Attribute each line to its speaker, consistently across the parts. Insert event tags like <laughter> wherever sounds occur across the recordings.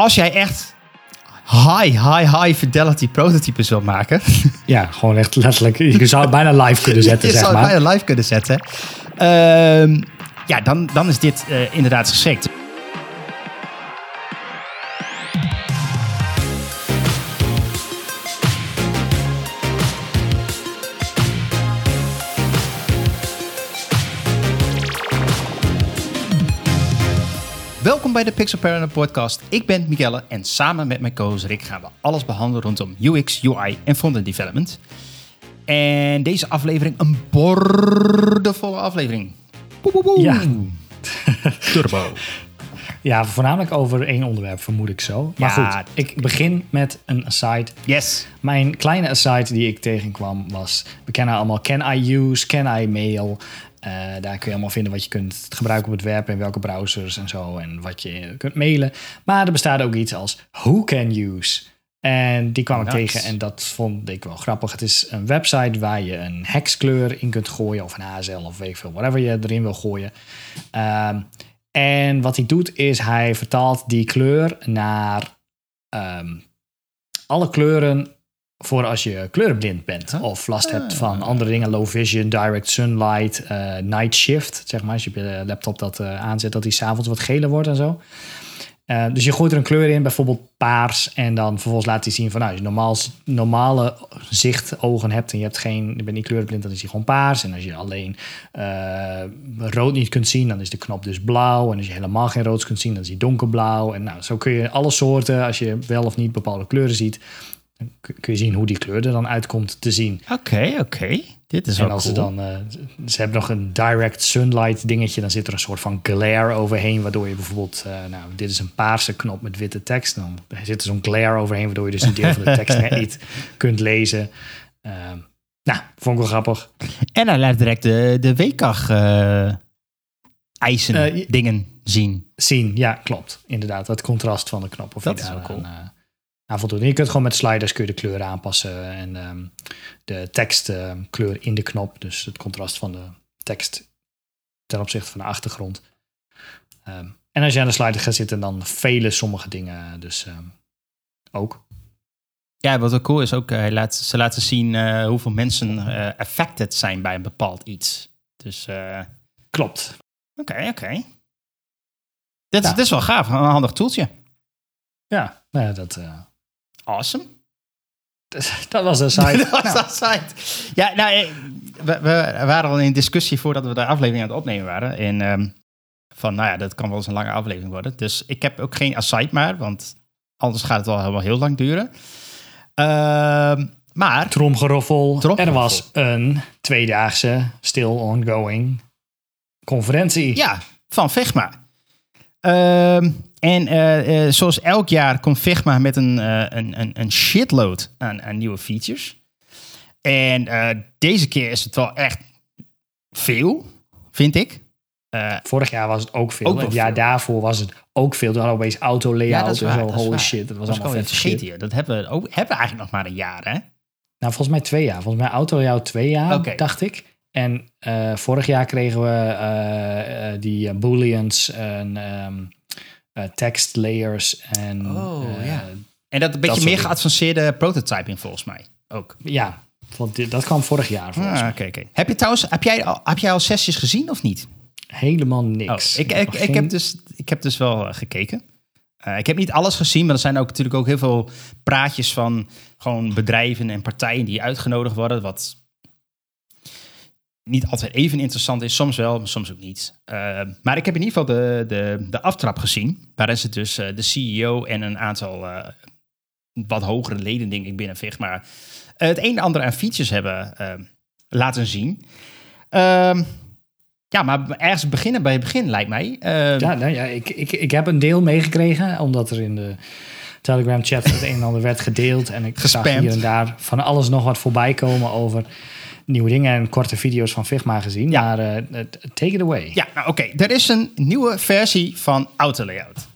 Speaker 1: als jij echt high, high, high fidelity prototypes wil maken. <laughs>
Speaker 2: Ja, gewoon echt letterlijk. Je zou het bijna live kunnen <laughs> zetten,
Speaker 1: je
Speaker 2: zeg
Speaker 1: zou
Speaker 2: maar.
Speaker 1: het bijna live kunnen zetten. Ehm, ja, dan, dan is dit eh, inderdaad geschikt. Bij de Pixel Parent podcast. Ik ben Miguelle en samen met mijn co-host Rick gaan we alles behandelen rondom UX, UI en frontend development. En deze aflevering een bordevolle aflevering.
Speaker 2: Ja. <laughs>
Speaker 1: Turbo.
Speaker 2: Ja, voornamelijk over één onderwerp, vermoed ik zo. Maar
Speaker 1: Ja.
Speaker 2: goed, ik begin met een aside.
Speaker 1: Yes.
Speaker 2: Mijn kleine aside die ik tegenkwam was... We kennen allemaal Can I Use, Can I Mail. Eh, daar kun je allemaal vinden wat je kunt gebruiken op het web... en welke browsers en zo en wat je kunt mailen. Maar er bestaat ook iets als Who Can Use... En die kwam ik
Speaker 1: Nice.
Speaker 2: tegen en dat vond ik wel grappig. Het is een website waar je een hexkleur in kunt gooien... of een HSL of weet ik veel, whatever je erin wil gooien. Ehm, en wat hij doet is hij vertaalt die kleur naar ehm, alle kleuren voor als je kleurenblind bent of last hebt van andere dingen, low vision, direct sunlight, eh, night shift, zeg maar, als je op je laptop dat eh, aanzet, dat die s'avonds wat geler wordt en zo. Eh, dus je gooit er een kleur in, bijvoorbeeld paars, en dan vervolgens laat hij zien van, nou, als je normaal, normale zichtogen hebt en je hebt geen, je bent niet kleurenblind, dan is hij gewoon paars. En als je alleen rood niet kunt zien, dan is de knop dus blauw. En als je helemaal geen rood kunt zien, dan is hij donkerblauw. En nou, zo kun je alle soorten, als je wel of niet bepaalde kleuren ziet, kun je zien hoe die kleur er dan uitkomt te zien.
Speaker 1: Oké, oké. Dit is wel
Speaker 2: En als
Speaker 1: cool.
Speaker 2: ze dan, eh, ze hebben nog een direct sunlight dingetje, dan zit er een soort van glare overheen, waardoor je bijvoorbeeld, eh, nou, dit is een paarse knop met witte tekst, dan zit er zo'n glare overheen, waardoor je dus een deel van de tekst <laughs> net niet kunt lezen. Ehm, nou, vond ik wel grappig.
Speaker 1: En hij laat direct de, de WCAG eh eisen dingen zien.
Speaker 2: Zien, ja, klopt. Inderdaad, het contrast van de knop. Of
Speaker 1: Dat is wel cool.
Speaker 2: aan, aan. En je kunt gewoon met sliders kun je de kleuren aanpassen en ehm, de tekstkleur in de knop, dus het contrast van de tekst ten opzichte van de achtergrond. Ehm, en als je aan de slider gaat zitten, dan velen sommige dingen dus ehm, ook.
Speaker 1: Ja, wat ook cool is ook, eh, laat, ze laten zien eh, hoeveel mensen eh, affected zijn bij een bepaald iets. Dus
Speaker 2: Klopt.
Speaker 1: oké, oké. Dit,
Speaker 2: Ja.
Speaker 1: dit is wel gaaf, een handig toeltje.
Speaker 2: Ja, nou ja, dat,
Speaker 1: Awesome.
Speaker 2: dat was de site.
Speaker 1: dat was <laughs>
Speaker 2: Nou,
Speaker 1: dat site. Ja, nou, eh, we, we waren al in discussie voordat we de aflevering aan het opnemen waren. En ehm, van, nou ja, dat kan wel eens een lange aflevering worden. Dus ik heb ook geen aside maar, want anders gaat het wel helemaal heel lang duren. Ehm, maar,
Speaker 2: Tromgeroffel.
Speaker 1: Tromgeroffel.
Speaker 2: Er was een tweedaagse, still ongoing conferentie.
Speaker 1: ja, van Figma. Ehm, en eh, eh, zoals elk jaar komt Figma met een, eh, een, een, een shitload aan, aan nieuwe features. En deze keer is het wel echt veel, vind ik.
Speaker 2: Vorig jaar was het ook veel.
Speaker 1: Ook
Speaker 2: het jaar
Speaker 1: veel.
Speaker 2: daarvoor was het ook veel. Toen hadden we opeens auto layout
Speaker 1: dat is
Speaker 2: en zo. Holy shit, dat was allemaal vet shit.
Speaker 1: hier. Dat hebben we, ook, hebben we eigenlijk nog maar een jaar, hè?
Speaker 2: Nou, volgens mij twee jaar. Volgens mij auto layout twee jaar, dacht ik. En vorig jaar kregen we die booleans en ehm, eh, text layers en
Speaker 1: Oh,
Speaker 2: eh,
Speaker 1: ja. En dat een beetje meer geavanceerde prototyping volgens mij ook.
Speaker 2: ja, want dat kwam vorig jaar volgens
Speaker 1: Ah,
Speaker 2: mij.
Speaker 1: oké, oké. Heb je trouwens, heb jij, al, heb jij al sessies gezien of niet?
Speaker 2: Helemaal
Speaker 1: Oh,
Speaker 2: niks.
Speaker 1: ik,
Speaker 2: heb
Speaker 1: ik, ik,
Speaker 2: geen-
Speaker 1: heb dus, ik heb dus wel eh, gekeken. Ik heb niet alles gezien, maar er zijn ook natuurlijk ook heel veel praatjes van gewoon bedrijven en partijen die uitgenodigd worden. Wat niet altijd even interessant is, soms wel, maar soms ook niet. Eh, maar ik heb in ieder geval de, de, de aftrap gezien, waarin ze dus eh, de CEO en een aantal eh, wat hogere leden, denk ik, binnen Figma eh, het een en ander aan features hebben eh, laten zien. Ehm, ja, maar ergens beginnen bij het begin, lijkt mij. Ehm,
Speaker 2: Ja, nou ja ik, ik, ik heb een deel meegekregen, omdat er in de Telegram chat het een en ander werd gedeeld. En ik zag
Speaker 1: Gespamd.
Speaker 2: hier en daar van alles nog wat voorbij komen over nieuwe dingen en korte video's van Figma gezien.
Speaker 1: Ja.
Speaker 2: Maar eh, take it away.
Speaker 1: Ja, nou oké. Er is een nieuwe versie van Auto Layout.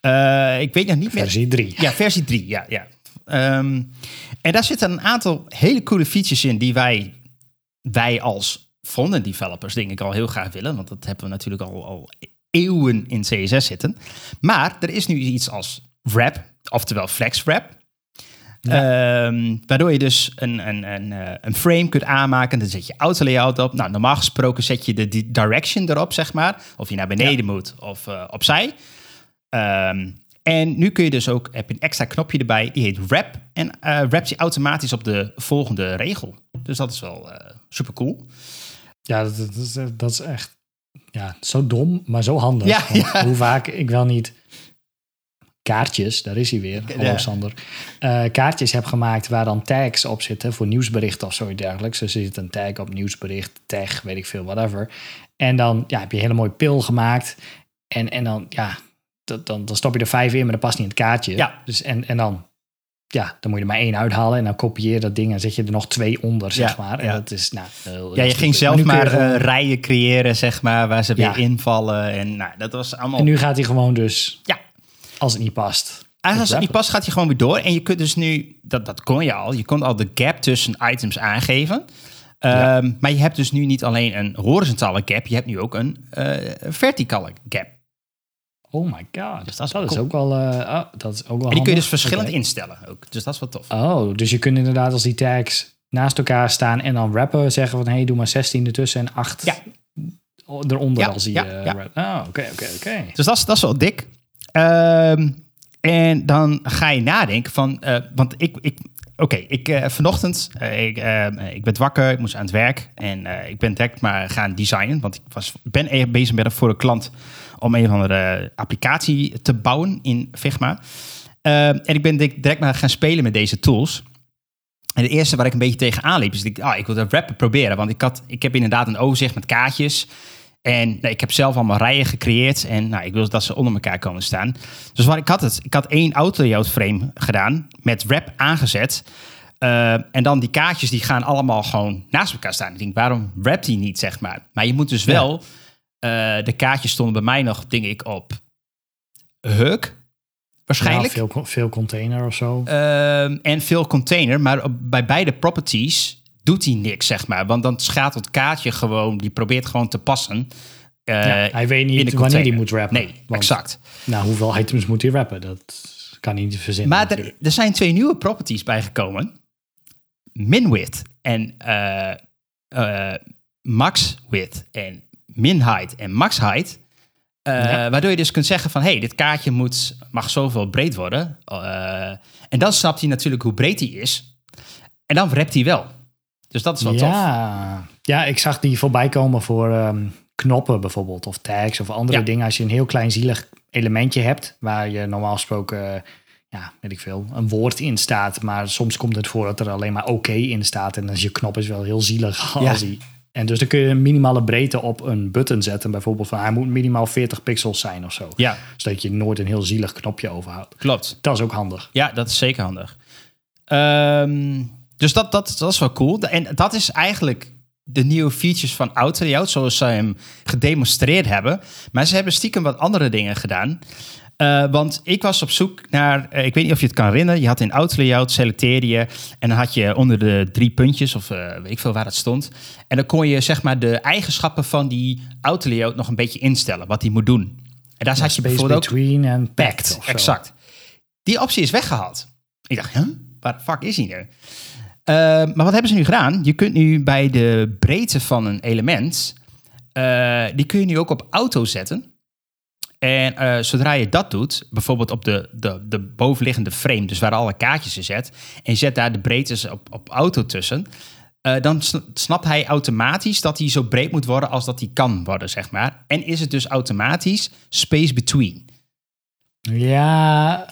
Speaker 1: Eh, ik weet nog niet meer.
Speaker 2: Versie 3.
Speaker 1: Ja, versie 3, ja. ja. Ehm, en daar zitten een aantal hele coole features in die wij, wij als frontend developers denk ik al heel graag willen. Want dat hebben we natuurlijk al, al eeuwen in CSS zitten. Maar er is nu iets als wrap, oftewel flex wrap. Ehm, waardoor je dus een, een, een, eh, een frame kunt aanmaken. Dan zet je auto layout op. Nou, normaal gesproken zet je de di- direction erop, zeg maar. Of je naar beneden moet of eh, opzij. Ehm, en nu kun je dus ook, heb je een extra knopje erbij, die heet wrap. En eh wrapt je automatisch op de volgende regel. Dus dat is wel eh, super cool.
Speaker 2: Ja, dat, dat, is, dat is echt ja, zo dom, maar zo handig.
Speaker 1: Ja,
Speaker 2: Want
Speaker 1: ja.
Speaker 2: Hoe vaak ik wel niet kaartjes, daar is hij weer, hallo. Sander, eh, kaartjes heb gemaakt waar dan tags op zitten voor nieuwsberichten of zoiets dergelijks. Dus er zit een tag op nieuwsbericht, tag, weet ik veel, whatever. En dan ja, heb je een hele mooie pil gemaakt. En, en dan, ja, dat, dan, dan stop je er vijf in, maar dat past niet in het kaartje.
Speaker 1: Ja.
Speaker 2: Dus, en, en dan, ja, dan moet je er maar één uithalen en dan kopieer je dat ding en zet je er nog twee onder, zeg
Speaker 1: Ja,
Speaker 2: maar. En
Speaker 1: ja.
Speaker 2: dat is, nou... heel-
Speaker 1: Ja, je ging zelf maar
Speaker 2: gewoon-
Speaker 1: eh, rijen creëren, zeg maar, waar ze
Speaker 2: Ja.
Speaker 1: weer invallen. En nou, dat was allemaal...
Speaker 2: En nu gaat hij gewoon dus,
Speaker 1: Ja.
Speaker 2: Als het niet past.
Speaker 1: Eigenlijk als het niet past, gaat hij gewoon weer door. En je kunt dus nu, dat, dat kon je al, je kon al de gap tussen items aangeven.
Speaker 2: Ja.
Speaker 1: Ehm, Maar je hebt dus nu niet alleen een horizontale gap, je hebt nu ook een eh, verticale gap.
Speaker 2: Oh my god.
Speaker 1: Dus dat
Speaker 2: dat
Speaker 1: is
Speaker 2: ook wel, eh, oh, dat is ook wel
Speaker 1: En die kun je dus verschillend instellen ook. Dus dat is wel tof.
Speaker 2: Oh, dus je kunt inderdaad als die tags naast elkaar staan en dan rappen zeggen van hey, doe maar 16 ertussen en 8
Speaker 1: Ja.
Speaker 2: eronder
Speaker 1: Ja,
Speaker 2: als die
Speaker 1: ja,
Speaker 2: eh. Oh, oké, oké, oké.
Speaker 1: Dus dat is, dat is wel dik. Ehm, en dan ga je nadenken van, eh, want ik, ik oké, ik eh, vanochtend, eh, ik, ik werd wakker, ik moest aan het werk en ik ben direct maar gaan designen, want ik was, ben even bezig met voor een klant om een of andere applicatie te bouwen in Figma. Ehm, en ik ben direct direct maar gaan spelen met deze tools. En het eerste waar ik een beetje tegenaan liep, is dat ik, ah, ik wil dat rappen proberen. Want ik, had, ik heb inderdaad een overzicht met kaartjes. En nou, ik heb zelf allemaal rijen gecreëerd. En nou, ik wil dat ze onder elkaar komen staan. Dus wat ik had het, ik had één auto layout frame gedaan. Met wrap aangezet. Eh, en dan die kaartjes die gaan allemaal gewoon naast elkaar staan. Ik denk, waarom wrapt die niet, zeg maar? Maar je moet dus
Speaker 2: Ja.
Speaker 1: wel... eh, de kaartjes stonden bij mij nog, denk ik, op Huk. Waarschijnlijk.
Speaker 2: Ja, veel, veel container of zo.
Speaker 1: Ehm, en veel container, maar op- bij beide properties doet hij niks, zeg maar. Want dan gaat het kaartje gewoon, die probeert gewoon te passen.
Speaker 2: Ja, hij weet niet wanneer hij moet rappen.
Speaker 1: Nee,
Speaker 2: Want,
Speaker 1: exact.
Speaker 2: Nou, hoeveel items moet hij rappen? Dat kan hij niet verzinnen.
Speaker 1: Maar er, er zijn twee nieuwe properties bijgekomen. Min width en eh, eh, max width en min height en max height. Eh,
Speaker 2: Ja.
Speaker 1: Waardoor je dus kunt zeggen van... hey, dit kaartje moet, mag zoveel breed worden. En dan snapt hij natuurlijk hoe breed hij is. En dan rapt hij wel. Dus dat is wel tof.
Speaker 2: ja. ja, ik zag die voorbij komen voor ehm, knoppen bijvoorbeeld. Of tags of andere
Speaker 1: Ja.
Speaker 2: dingen. Als je een heel klein zielig elementje hebt. Waar je normaal gesproken, eh, ja, weet ik veel, een woord in staat. Maar soms komt het voor dat er alleen maar oké in staat. En dan is je knop is wel heel zielig <laughs>
Speaker 1: Ja.
Speaker 2: als die... En dus dan kun je een minimale breedte op een button zetten. Bijvoorbeeld van hij moet minimaal 40 pixels zijn of zo.
Speaker 1: Ja,
Speaker 2: Zodat je nooit een heel zielig knopje overhoudt.
Speaker 1: klopt.
Speaker 2: Dat is ook handig.
Speaker 1: Ja, dat is zeker handig. Ehm, dus dat, dat, dat is wel cool. En dat is eigenlijk de nieuwe features van Auto Layout, zoals ze hem gedemonstreerd hebben. Maar ze hebben stiekem wat andere dingen gedaan. Eh, want ik was op zoek naar, eh, ik weet niet of je het kan herinneren, je had in Auto Layout, selecteerde je en dan had je onder de drie puntjes, of eh, weet ik veel waar het stond. En dan kon je zeg maar de eigenschappen van die Auto Layout nog een beetje instellen, wat hij moet doen. En daar zat je bijvoorbeeld ook
Speaker 2: between en packed.
Speaker 1: Exact. Die optie is weggehaald. Ik dacht, huh? waar de fuck is die nu? Eh, maar wat hebben ze nu gedaan? Je kunt nu bij de breedte van een element, eh, die kun je nu ook op auto zetten. En eh, zodra je dat doet, bijvoorbeeld op de, de, de bovenliggende frame, dus waar alle kaartjes in zet, en je zet daar de breedtes op, op auto tussen, eh, dan sn- snapt hij automatisch dat hij zo breed moet worden als dat hij kan worden, zeg maar. En is het dus automatisch space between.
Speaker 2: Ja,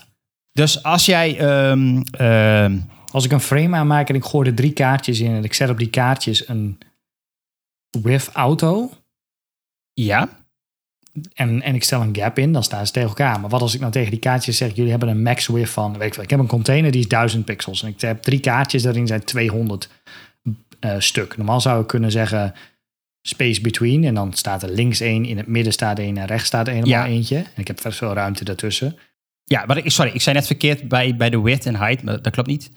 Speaker 1: Dus als jij. ehm, ehm,
Speaker 2: als ik een frame aanmaak en ik gooi er drie kaartjes in en ik zet op die kaartjes een with auto
Speaker 1: ja,
Speaker 2: en, en ik stel een gap in, dan staan ze tegen elkaar. Maar wat als ik nou tegen die kaartjes zeg, jullie hebben een max width van, weet ik wel, ik heb een container die is 1000 pixels en ik heb drie kaartjes, daarin zijn 200 eh, stuk. Normaal zou ik kunnen zeggen space between en dan staat er links één, in het midden staat één en rechts staat helemaal
Speaker 1: Ja.
Speaker 2: eentje. En ik heb best veel ruimte daartussen.
Speaker 1: ja maar ik, sorry, ik zei net verkeerd bij, bij de width en height, maar dat klopt niet.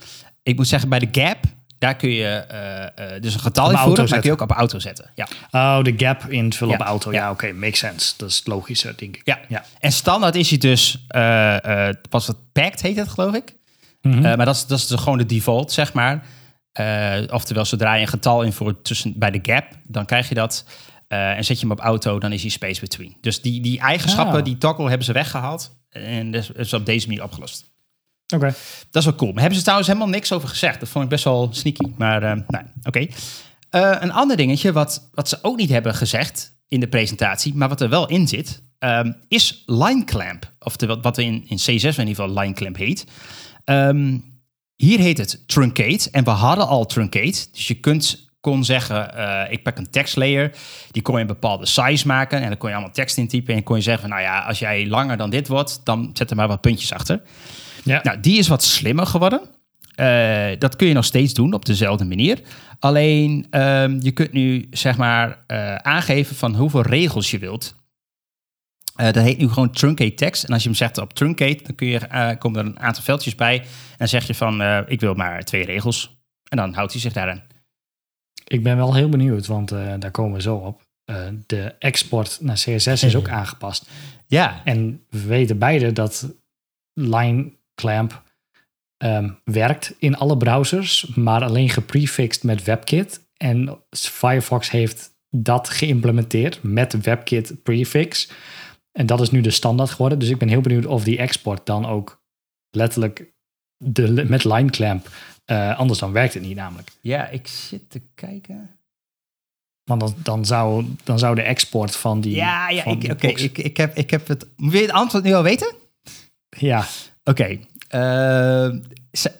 Speaker 1: Ik moet zeggen, bij de gap, Daar kun je eh, eh, dus een getal invoeren, maar kun je ook op auto zetten. Ja.
Speaker 2: Oh, de gap invullen
Speaker 1: Ja,
Speaker 2: op auto. Ja,
Speaker 1: ja.
Speaker 2: oké, makes sense. Dat is logischer, denk ik.
Speaker 1: Ja.
Speaker 2: ja.
Speaker 1: En standaard is hij dus, eh eh was het packed heet het geloof ik.
Speaker 2: Mhm.
Speaker 1: Maar dat is, dat is de- gewoon de default, zeg maar. Oftewel, zodra je een getal invoert tussen, bij de gap, dan krijg je dat. En zet je hem op auto, dan is hij space between. Dus die, die eigenschappen,
Speaker 2: Ah.
Speaker 1: die toggle, hebben ze weggehaald. En dat is- is op deze manier opgelost.
Speaker 2: Oké.
Speaker 1: Dat is wel cool. Maar hebben ze trouwens helemaal niks over gezegd. Dat vond ik best wel sneaky. Maar eh, nou, oké. Eh, een ander dingetje wat, wat ze ook niet hebben gezegd in de presentatie, maar wat er wel in zit, ehm, is line clamp. Oftewel wat we in, in C6 in ieder geval line clamp heet. Ehm, hier heet het truncate. En we hadden al truncate. Dus je kunt, kon zeggen, eh, ik pak een tekstlayer. Die kon je een bepaalde size maken. En dan kon je allemaal tekst intypen. En kon je zeggen van, nou ja, als jij langer dan dit wordt, dan zet er maar wat puntjes achter.
Speaker 2: Ja.
Speaker 1: Nou, die is wat slimmer geworden. Eh, dat kun je nog steeds doen op dezelfde manier. Alleen ehm, je kunt nu zeg maar eh, aangeven van hoeveel regels je wilt. Eh, dat heet nu gewoon truncate text. En als je hem zegt op truncate, dan kun je, komen er een aantal veldjes bij. En dan zeg je van ik wil maar twee regels. En dan houdt hij zich daaraan.
Speaker 2: Ik ben wel heel benieuwd, want daar komen we zo op. De export naar CSS is ook aangepast.
Speaker 1: Ja,
Speaker 2: En we weten beide dat line clamp ehm, werkt in alle browsers, maar alleen geprefixed met WebKit. En Firefox heeft dat geïmplementeerd met WebKit prefix. En dat is nu de standaard geworden. Dus ik ben heel benieuwd of die export dan ook letterlijk de, met line clamp. eh, anders dan werkt het niet namelijk.
Speaker 1: ja, ik zit te kijken.
Speaker 2: Want dan, dan, zou, dan zou de export van die.
Speaker 1: Ja, ja oké, ik, ik, heb, ik heb het. Wil je het antwoord nu al weten?
Speaker 2: Ja,
Speaker 1: Oké. eh, ze, <laughs>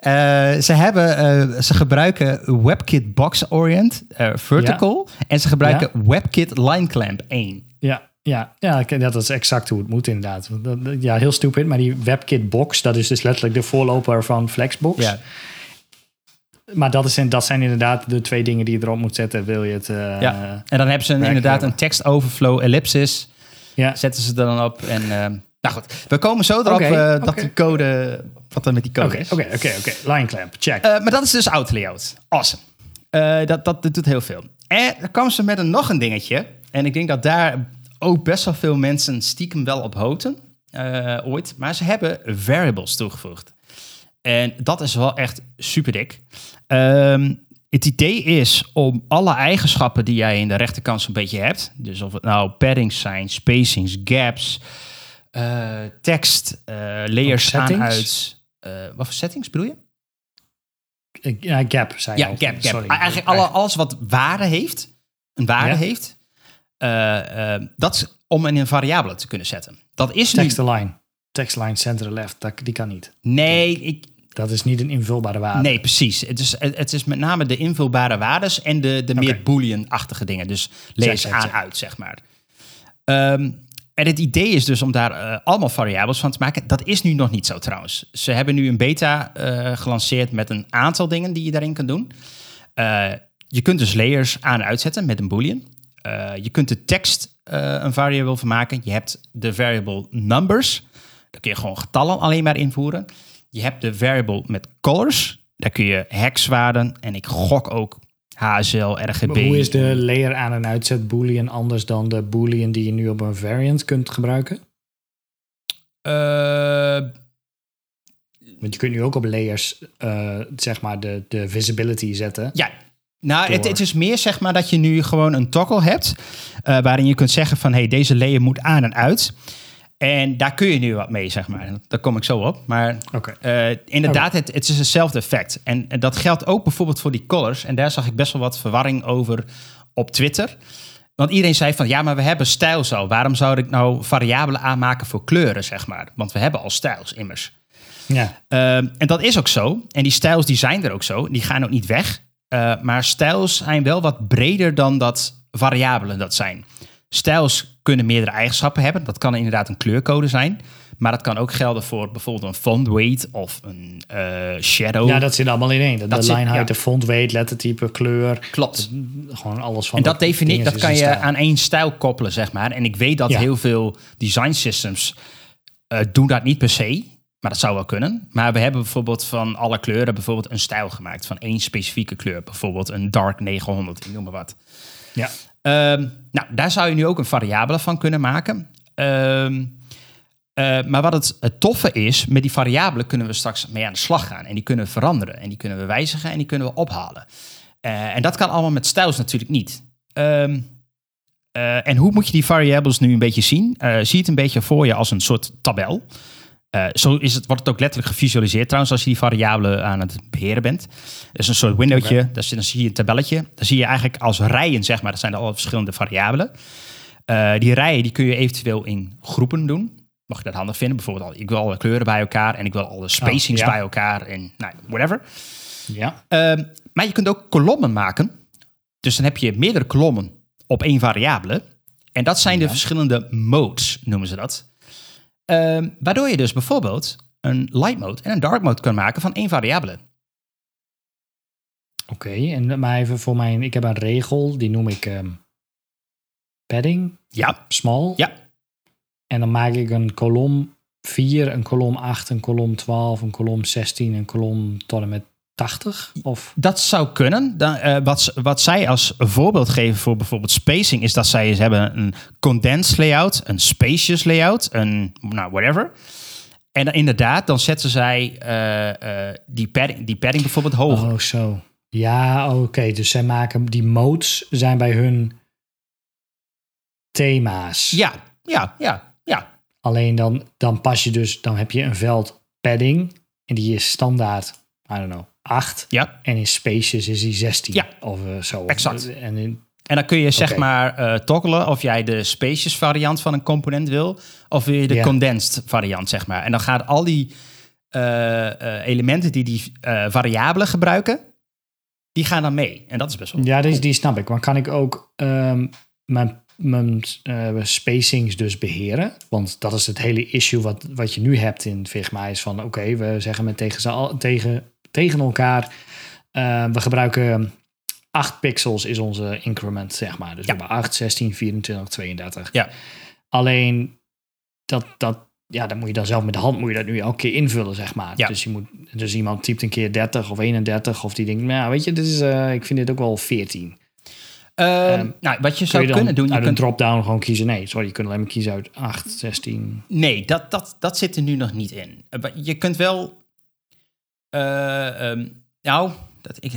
Speaker 1: eh, ze, hebben, eh, ze gebruiken WebKit Box Orient eh, Vertical. En ze gebruiken WebKit Line Clamp 1.
Speaker 2: Ja, ja, ja, dat is exact hoe het moet inderdaad. Ja, heel stupid, maar die WebKit box, dat is dus letterlijk de voorloper van Flexbox.
Speaker 1: Ja.
Speaker 2: Maar dat, is, dat zijn inderdaad de twee dingen die je erop moet zetten, wil je het... eh,
Speaker 1: ja. En dan hebben ze een, inderdaad een text overflow ellipsis.
Speaker 2: ja.
Speaker 1: Zetten ze er dan op. En, eh, nou goed, we komen zo erop
Speaker 2: Oké,
Speaker 1: eh, dat die code, wat er met die code is.
Speaker 2: oké, oké, oké. Line clamp, check.
Speaker 1: Eh, maar dat is dus auto layout. Awesome. Eh, dat, dat, dat doet heel veel. En dan kwam ze met een, nog een dingetje. En ik denk dat daar ook best wel veel mensen stiekem wel op hoten. ooit. Maar ze hebben variables toegevoegd. En dat is wel echt super dik. Ehm, het idee is om alle eigenschappen die jij in de rechterkant zo'n beetje hebt. Dus of het nou paddings zijn, spacings, gaps, eh, tekst, eh, layers
Speaker 2: Ook
Speaker 1: aan
Speaker 2: settings?
Speaker 1: uit. eh, wat voor settings bedoel je?
Speaker 2: Ja, gap, zei
Speaker 1: Ja,
Speaker 2: al.
Speaker 1: gap, gap.
Speaker 2: Sorry.
Speaker 1: Eigenlijk alle, alles wat waarde heeft, een waarde
Speaker 2: Ja.
Speaker 1: heeft, dat is om in een variabele te kunnen zetten. Dat is nu...
Speaker 2: Text align. Text line center left, dat, die kan niet.
Speaker 1: Nee, ik,
Speaker 2: Dat is niet een invulbare waarde.
Speaker 1: nee, precies. Het is, het is met name de invulbare waardes en de, de meer boolean-achtige dingen. Dus lees aan uit, zeg maar. Ehm, het idee is dus om daar eh, allemaal variabels van te maken. Dat is nu nog niet zo trouwens. Ze hebben nu een beta eh, gelanceerd met een aantal dingen die je daarin kan doen. Eh, je kunt dus layers aan en uitzetten met een boolean. Je kunt de tekst een variable van maken. Je hebt de variable numbers. Daar kun je gewoon getallen alleen maar invoeren. Je hebt de variable met colors. Daar kun je hexwaarden en ik gok ook HSL, RGB.
Speaker 2: Maar Hoe is de layer aan- en uitzet boolean anders dan de boolean die je nu op een variant kunt gebruiken?
Speaker 1: Eh,
Speaker 2: Want je kunt nu ook op layers, eh, zeg maar, de, de visibility zetten.
Speaker 1: Ja, nou, het, het is meer zeg maar dat je nu gewoon een toggle hebt. eh, waarin je kunt zeggen van hey, deze layer moet aan en uit. En daar kun je nu wat mee, zeg maar. Daar kom ik zo op. Maar eh, inderdaad, het, het is hetzelfde effect. En, en dat geldt ook bijvoorbeeld voor die colors. En daar zag ik best wel wat verwarring over op Twitter. Want iedereen zei van ja, maar we hebben stijls al. Waarom zou ik nou variabelen aanmaken voor kleuren, zeg maar? Want we hebben al stijls immers.
Speaker 2: Ja,
Speaker 1: Ehm, en dat is ook zo. En die stijls die zijn er ook zo. Die gaan ook niet weg. Eh, maar stijls zijn wel wat breder dan dat variabelen dat zijn. Stijls kunnen meerdere eigenschappen hebben. Dat kan inderdaad een kleurcode zijn. Maar dat kan ook gelden voor bijvoorbeeld een font weight of een eh, shadow.
Speaker 2: ja dat zit allemaal in één. De,
Speaker 1: Dat
Speaker 2: de line height,
Speaker 1: ja.
Speaker 2: de font weight, lettertype, kleur.
Speaker 1: Klopt.
Speaker 2: Gewoon alles van
Speaker 1: En dat,
Speaker 2: de
Speaker 1: definieert, dat
Speaker 2: is
Speaker 1: kan je
Speaker 2: stijl.
Speaker 1: aan één stijl koppelen, zeg maar. En ik weet dat
Speaker 2: Ja.
Speaker 1: heel veel design systems eh, doen dat niet per se. Maar dat zou wel kunnen. Maar we hebben bijvoorbeeld van alle kleuren bijvoorbeeld een stijl gemaakt. Van één specifieke kleur. Bijvoorbeeld een dark 900, ik noem maar wat.
Speaker 2: Ja.
Speaker 1: Ehm, nou, daar zou je nu ook een variabele van kunnen maken. Ehm, eh, maar wat het, toffe is, met die variabelen kunnen we straks mee aan de slag gaan. En die kunnen we veranderen. En die kunnen we wijzigen en die kunnen we ophalen. Eh, en dat kan allemaal met styles natuurlijk niet. Ehm, eh, en hoe moet je die variables nu een beetje zien? zie het een beetje voor je als een soort tabel. Zo is het, wordt het ook letterlijk gevisualiseerd trouwens als je die variabelen aan het beheren bent. Dus een soort windowtje, okay. dan zie je een tabelletje. Dan zie je eigenlijk als rijen, zeg maar, dat zijn alle verschillende variabelen. die rijen die kun je eventueel in groepen doen mag je dat handig vinden. Bijvoorbeeld, al, ik wil alle kleuren bij elkaar en ik wil alle spacings
Speaker 2: Oh, ja.
Speaker 1: bij elkaar en nou, whatever.
Speaker 2: Ja.
Speaker 1: Ehm, maar je kunt ook kolommen maken. Dus dan heb je meerdere kolommen op één variabele. En dat zijn de verschillende modes, noemen ze dat. Ehm, waardoor je dus bijvoorbeeld een light mode en een dark mode kan maken van één variabele.
Speaker 2: Oké, en maar even voor mijn... Ik heb een regel, die noem ik ehm, padding,
Speaker 1: Ja,
Speaker 2: small.
Speaker 1: ja,
Speaker 2: En dan maak ik een kolom 4, een kolom 8, een kolom 12, een kolom 16, een kolom tot en met 80? Of
Speaker 1: Dat zou kunnen. Dan, eh, wat, wat zij als voorbeeld geven voor bijvoorbeeld spacing is dat zij eens hebben een condensed layout, een spacious layout, een nou whatever. En dan inderdaad, dan zetten zij eh, eh, die, padding, die padding bijvoorbeeld hoger.
Speaker 2: Oh, zo. Ja, oké. Dus zij maken die modes zijn bij hun thema's.
Speaker 1: Ja, ja, ja, ja.
Speaker 2: Alleen dan, dan pas je dus, dan heb je een veld padding en die is standaard, I don't know, 8.
Speaker 1: Ja.
Speaker 2: En in spaces is die 16.
Speaker 1: Ja.
Speaker 2: Of eh, zo.
Speaker 1: Exact.
Speaker 2: En in,
Speaker 1: En dan kun je zeg maar eh toggelen of jij de spacious variant van een component wil, of wil je de condensed variant, zeg maar. En dan gaan al die eh, elementen die die variabelen gebruiken, die gaan dan mee. En dat is best wel.
Speaker 2: ja, die, die snap ik. Maar kan ik ook ehm, mijn, mijn spacings dus beheren? Want dat is het hele issue wat, wat je nu hebt in Figma. Is van oké, we zeggen met tegen, al- tegen, tegen elkaar. eh, we gebruiken 8 pixels is onze increment, zeg maar. Dus
Speaker 1: Ja.
Speaker 2: we hebben 8, 16, 24, 32.
Speaker 1: Ja.
Speaker 2: Alleen dat, dat, ja, dan moet je dan zelf met de hand moet je dat nu elke keer invullen, zeg maar.
Speaker 1: Ja.
Speaker 2: Dus, je moet, dus iemand typt een keer 30 of 31 of die denkt, nou weet je, dit is, eh, ik vind dit ook wel 14.
Speaker 1: Eh,
Speaker 2: Ehm,
Speaker 1: nou, wat je
Speaker 2: Kun
Speaker 1: zou
Speaker 2: je
Speaker 1: kunnen doen, je
Speaker 2: uit
Speaker 1: kunt,
Speaker 2: een drop-down gewoon kiezen? Nee, sorry, je kunt alleen maar kiezen uit 8, 16.
Speaker 1: nee, dat, dat, dat zit er nu nog niet in. Eh, Je kunt wel, eh, ehm, nou, dat, ik,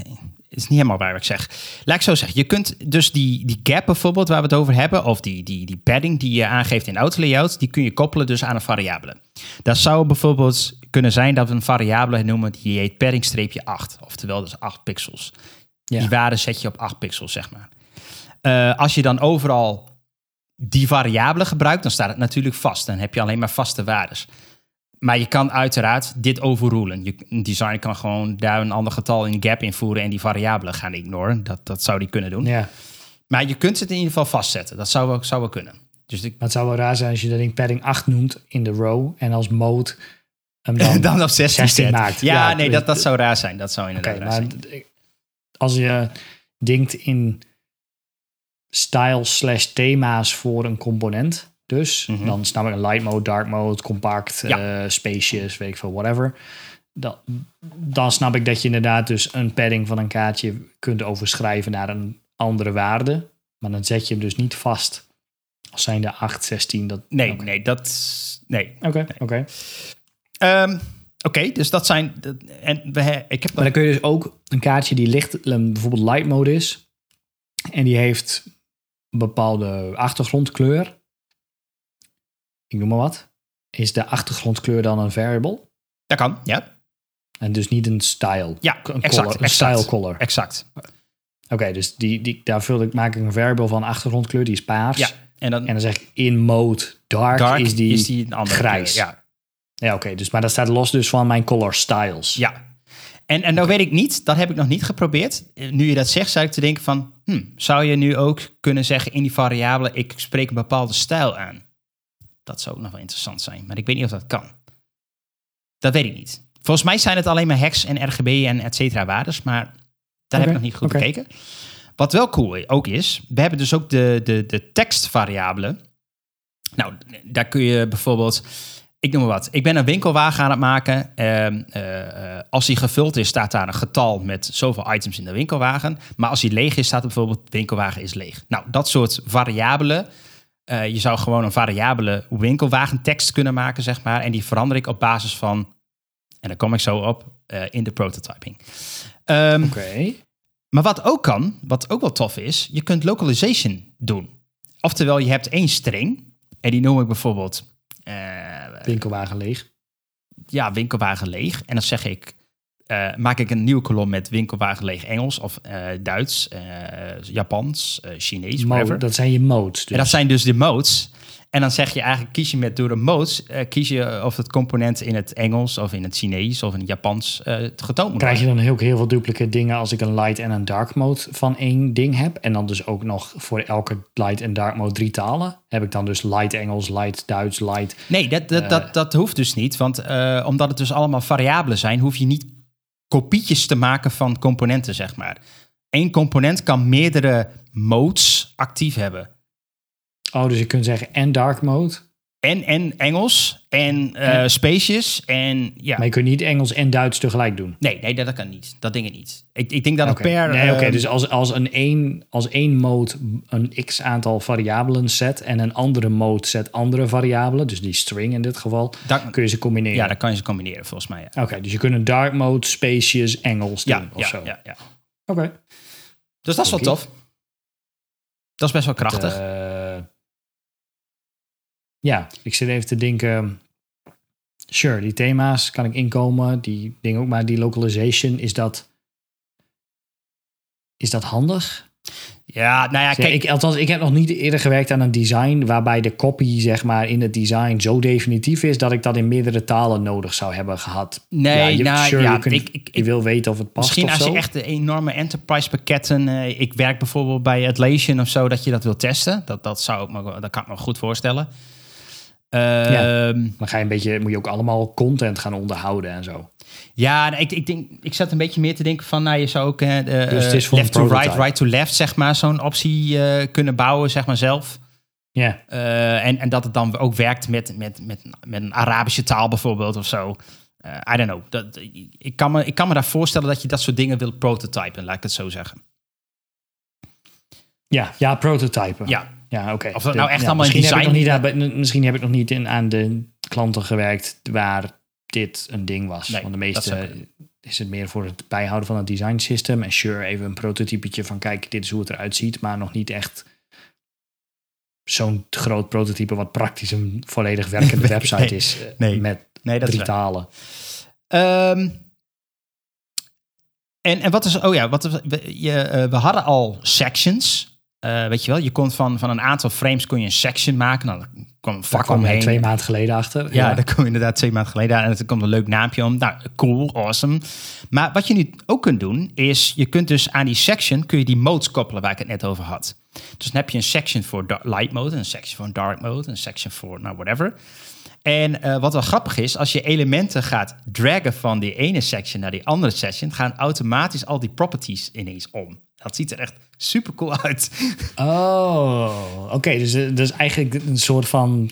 Speaker 1: is niet helemaal waar wat ik zeg. Laat ik zo zeggen, je kunt dus die, die gap bijvoorbeeld waar we het over hebben, of die, die, die padding die je aangeeft in autolayout, die kun je koppelen dus aan een variabele. Dat zou bijvoorbeeld kunnen zijn dat we een variabele noemen die heet padding-8, oftewel dus 8 pixels.
Speaker 2: Ja.
Speaker 1: Die waarde zet je op 8 pixels, zeg maar. Eh, als je dan overal die variabele gebruikt, dan staat het natuurlijk vast. Dan heb je alleen maar vaste waardes. Maar je kan uiteraard dit overrulen. Je, een designer kan gewoon daar een ander getal in gap invoeren en die variabelen gaan ignoren. Dat, dat zou die kunnen doen.
Speaker 2: Ja,
Speaker 1: Maar je kunt het in ieder geval vastzetten. Dat zou wel, zou wel kunnen. Dus ik,
Speaker 2: maar het zou wel raar zijn als je dat ding padding 8 noemt in de row en als mode hem <laughs> dan...
Speaker 1: dan op 16,
Speaker 2: 16
Speaker 1: zet.
Speaker 2: maakt.
Speaker 1: Ja,
Speaker 2: Ja,
Speaker 1: nee, dat, dat zou raar zijn. Dat zou inderdaad raar
Speaker 2: maar
Speaker 1: zijn.
Speaker 2: als je denkt in style slash thema's voor een component, dus
Speaker 1: Mhm.
Speaker 2: dan snap ik een light mode, dark mode, compact,
Speaker 1: Ja.
Speaker 2: eh, spacious, weet ik veel, whatever. Dan, dan snap ik dat je inderdaad dus een padding van een kaartje kunt overschrijven naar een andere waarde. Maar dan zet je hem dus niet vast als zijn de 8, 16. Dat,
Speaker 1: Nee, nee, dat... Nee.
Speaker 2: oké. oké.
Speaker 1: Ehm, Oké, dus dat zijn... En we, ik heb
Speaker 2: Maar dan kun je dus ook een kaartje die licht, eh, bijvoorbeeld light mode is. En die heeft een bepaalde achtergrondkleur. Ik noem maar wat. Is de achtergrondkleur dan een variable?
Speaker 1: Dat kan, ja.
Speaker 2: En dus niet een style.
Speaker 1: Ja,
Speaker 2: een
Speaker 1: exact,
Speaker 2: color, een
Speaker 1: exact.
Speaker 2: style color.
Speaker 1: Exact.
Speaker 2: Oké, dus die, die, daar vul ik, maak ik een variable van achtergrondkleur. Die is paars.
Speaker 1: Ja, en dan
Speaker 2: En dan zeg ik in mode dark,
Speaker 1: dark
Speaker 2: is, die,
Speaker 1: een andere
Speaker 2: grijs.
Speaker 1: kleur, Ja,
Speaker 2: Ja, oké. dus, maar dat staat los dus van mijn color styles.
Speaker 1: ja. En, en nou weet ik niet, dat heb ik nog niet geprobeerd. Nu je dat zegt, zou ik te denken van... Hm, zou je nu ook kunnen zeggen in die variabele... ik spreek een bepaalde stijl aan? Dat zou ook nog wel interessant zijn. Maar ik weet niet of dat kan. Dat weet ik niet. Volgens mij zijn het alleen maar hex en RGB en et cetera waardes. Maar daar heb ik nog niet goed
Speaker 2: oké.
Speaker 1: bekeken. Wat wel cool ook is... we hebben dus ook de, de, de tekstvariabelen. Nou, daar kun je bijvoorbeeld... ik noem maar wat. Ik ben een winkelwagen aan het maken. Ehm, eh, eh, als die gevuld is, staat daar een getal met zoveel items in de winkelwagen. Maar als die leeg is, staat er bijvoorbeeld winkelwagen is leeg. Nou, dat soort variabelen. Eh, je zou gewoon een variabele winkelwagentekst kunnen maken, zeg maar. En die verander ik op basis van, en daar kom ik zo op, eh, in de prototyping. Ehm,
Speaker 2: Oké.
Speaker 1: maar wat ook kan, wat ook wel tof is, je kunt localization doen. Oftewel, je hebt één string. En die noem ik bijvoorbeeld eh,
Speaker 2: Winkelwagen leeg.
Speaker 1: ja, winkelwagen leeg. En dan zeg ik, eh, maak ik een nieuwe kolom met winkelwagen leeg Engels of eh, Duits, eh, Japans, Chinees, whatever.
Speaker 2: dat zijn je modes. Dus.
Speaker 1: En dat zijn dus de modes. En dan zeg je eigenlijk, kies je met door de modes, kies je of het component in het Engels of in het Chinees of in het Japans getoond moet
Speaker 2: Krijg je dan heel, heel veel duplicate dingen als ik een light en een dark mode van één ding heb. En dan dus ook nog voor elke light en dark mode drie talen. Heb ik dan dus light Engels, light Duits, light.
Speaker 1: Nee, dat, dat, dat, dat hoeft dus niet. Want omdat het dus allemaal variabelen zijn, hoef je niet kopietjes te maken van componenten, zeg maar. Eén component kan meerdere modes actief hebben.
Speaker 2: Oh, dus je kunt zeggen en dark mode.
Speaker 1: En, en Engels en eh spaces en ja.
Speaker 2: Maar je kunt niet Engels en Duits tegelijk doen.
Speaker 1: Nee, nee, dat kan niet. Dat dingen niet. Ik, ik denk dat
Speaker 2: Oké.
Speaker 1: het per...
Speaker 2: nee, oké.
Speaker 1: eh,
Speaker 2: dus als, als, een één, als één mode een x aantal variabelen zet en een andere mode zet andere variabelen, dus die string in dit geval,
Speaker 1: dat-
Speaker 2: kun je ze combineren.
Speaker 1: ja, dan kan je ze combineren volgens mij. Ja,
Speaker 2: Oké, dus je kunt een dark mode, spacious, Engels doen
Speaker 1: ja,
Speaker 2: of
Speaker 1: ja,
Speaker 2: zo.
Speaker 1: ja, ja.
Speaker 2: Oké.
Speaker 1: Dus dat is wel tof. Dat is best wel krachtig.
Speaker 2: Eh, ja, ik zit even te denken. Sure, die thema's kan ik inkomen. Die dingen ook, maar die localization, is dat. Is dat handig?
Speaker 1: ja, nou ja, kijk.
Speaker 2: ik, althans, ik heb nog niet eerder gewerkt aan een design waarbij de copy zeg maar, in het design zo definitief is dat ik dat in meerdere talen nodig zou hebben gehad.
Speaker 1: Nee,
Speaker 2: ja, je,
Speaker 1: nou,
Speaker 2: sure,
Speaker 1: ja,
Speaker 2: je, kunt-
Speaker 1: ik- ik-
Speaker 2: je wil weten of het past
Speaker 1: Misschien als
Speaker 2: zo.
Speaker 1: je echt de enorme enterprise pakketten. eh, ik werk bijvoorbeeld bij Atlassian of zo, dat je dat wil testen. Dat, dat, zou ik me, dat kan ik me goed voorstellen. Ehm,
Speaker 2: Dan ga je een beetje, moet je ook allemaal content gaan onderhouden en zo.
Speaker 1: Ja, ik, ik, denk, ik zat een beetje meer te denken van, nou, je zou ook eh, de,
Speaker 2: Dus het is
Speaker 1: eh,
Speaker 2: een
Speaker 1: left to right, right to left, zeg maar, zo'n optie eh, kunnen bouwen, zeg maar zelf.
Speaker 2: Ja,
Speaker 1: en, en dat het dan ook werkt met, met, met, met een Arabische taal bijvoorbeeld of zo. I don't know. Dat, ik, kan me, ik kan me daar voorstellen dat je dat soort dingen wilt prototypen, laat ik het zo zeggen.
Speaker 2: ja, ja prototypen.
Speaker 1: Ja,
Speaker 2: Ja, oké.
Speaker 1: Of dat
Speaker 2: De-
Speaker 1: nou echt
Speaker 2: ja,
Speaker 1: allemaal
Speaker 2: misschien heb ik nog
Speaker 1: design-
Speaker 2: niet aan, misschien heb ik nog niet in, aan de klanten gewerkt waar dit een ding was.
Speaker 1: Nee,
Speaker 2: Want de meeste is het meer voor het bijhouden van het design system. En sure, even een prototypetje van kijk, dit is hoe het eruit ziet. Maar nog niet echt zo'n groot prototype wat praktisch een volledig werkende <laughs> website
Speaker 1: nee,
Speaker 2: is. eh,
Speaker 1: nee.
Speaker 2: Met
Speaker 1: nee, dat
Speaker 2: drie talen.
Speaker 1: Ehm, en, en wat is, oh ja, wat, we, je, eh, we hadden al sections. Eh, weet je wel, je kon van, van een aantal frames kon je een section maken. Nou, dan kwam een
Speaker 2: Daar
Speaker 1: vak
Speaker 2: kwam
Speaker 1: omheen.
Speaker 2: twee maanden geleden achter.
Speaker 1: Ja, daar kom je inderdaad twee maanden geleden aan. En er komt een leuk naampje om. Nou, cool, awesome. Maar wat je nu ook kunt doen, is je kunt dus aan die section kun je die modes koppelen waar ik het net over had. Dus dan heb je een section voor light mode, een section voor dark mode, een section voor nou whatever. En eh, wat wel grappig is, als je elementen gaat draggen van die ene section naar die andere section, gaan automatisch al die properties ineens om. Dat ziet er echt super cool uit.
Speaker 2: Oh, oké. dus eh, dus eigenlijk een soort van,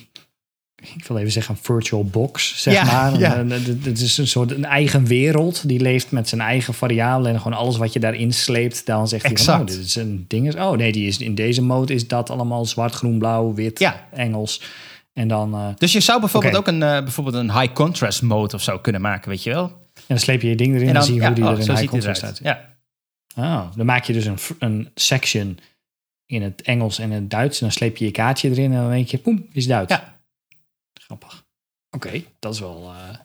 Speaker 2: ik wil even zeggen, een virtual box, zeg
Speaker 1: Ja,
Speaker 2: maar.
Speaker 1: ja.
Speaker 2: Een- Het is een soort een eigen wereld. Die leeft met zijn eigen variabelen en gewoon alles wat je daarin sleept. Dan zegt hij van, oh, dit is een ding. is- Oh nee, die is in deze mode is dat allemaal zwart, groen, blauw, wit,
Speaker 1: Ja.
Speaker 2: Engels. En dan, eh,
Speaker 1: Dus je zou bijvoorbeeld ook een, eh, bijvoorbeeld een high contrast mode of zo kunnen maken, weet je wel?
Speaker 2: en dan sleep je je ding erin en dan, zie je hoe die
Speaker 1: oh,
Speaker 2: er in high contrast uit.
Speaker 1: Ja.
Speaker 2: Oh, dan maak je dus een, een section in het Engels en het Duits. En dan sleep je je kaartje erin en dan denk je, poem, is Duits.
Speaker 1: Ja.
Speaker 2: Grappig. Oké, dat is wel... eh,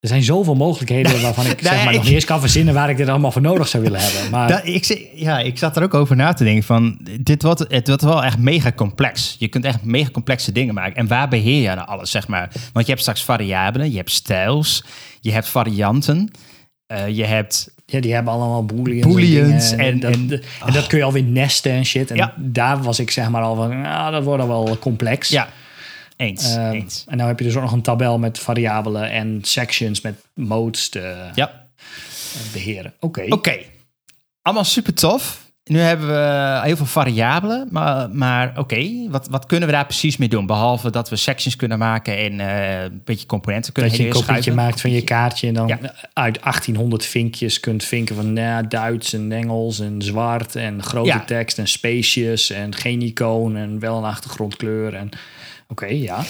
Speaker 2: Er zijn zoveel mogelijkheden <laughs> waarvan ik
Speaker 1: Nou
Speaker 2: zeg maar nog niet eens kan verzinnen waar ik dit allemaal voor nodig zou willen hebben. Maar
Speaker 1: Dat, ik, ja, ik zat er ook over na te denken van, dit wordt, het wordt wel echt mega complex. Je kunt echt mega complexe dingen maken. En waar beheer je nou alles, zeg maar? Want je hebt straks variabelen, je hebt stijls, je hebt varianten, eh, je hebt...
Speaker 2: ja, die hebben allemaal booleans,
Speaker 1: Booleans
Speaker 2: en,
Speaker 1: en-
Speaker 2: dat,
Speaker 1: en-
Speaker 2: en dat kun je alweer nesten en shit. En
Speaker 1: Ja.
Speaker 2: daar was ik zeg maar al van, nou, dat wordt al wel complex.
Speaker 1: Ja, eens,
Speaker 2: Ehm,
Speaker 1: eens.
Speaker 2: En dan heb je dus ook nog een tabel met variabelen en sections met modes te
Speaker 1: Ja,
Speaker 2: beheren. Oké.
Speaker 1: oké. Allemaal super tof. Nu hebben we heel veel variabelen, maar, maar oké, wat, wat kunnen we daar precies mee doen? Behalve dat we sections kunnen maken en eh, een beetje componenten kunnen
Speaker 2: Dat je een kopietje maakt van je kaartje en dan
Speaker 1: Ja.
Speaker 2: uit 1800 vinkjes kunt vinken van nou, Duits en Engels en zwart en grote
Speaker 1: Ja.
Speaker 2: tekst en spaces en geen icoon en wel een achtergrondkleur. En oké, ja.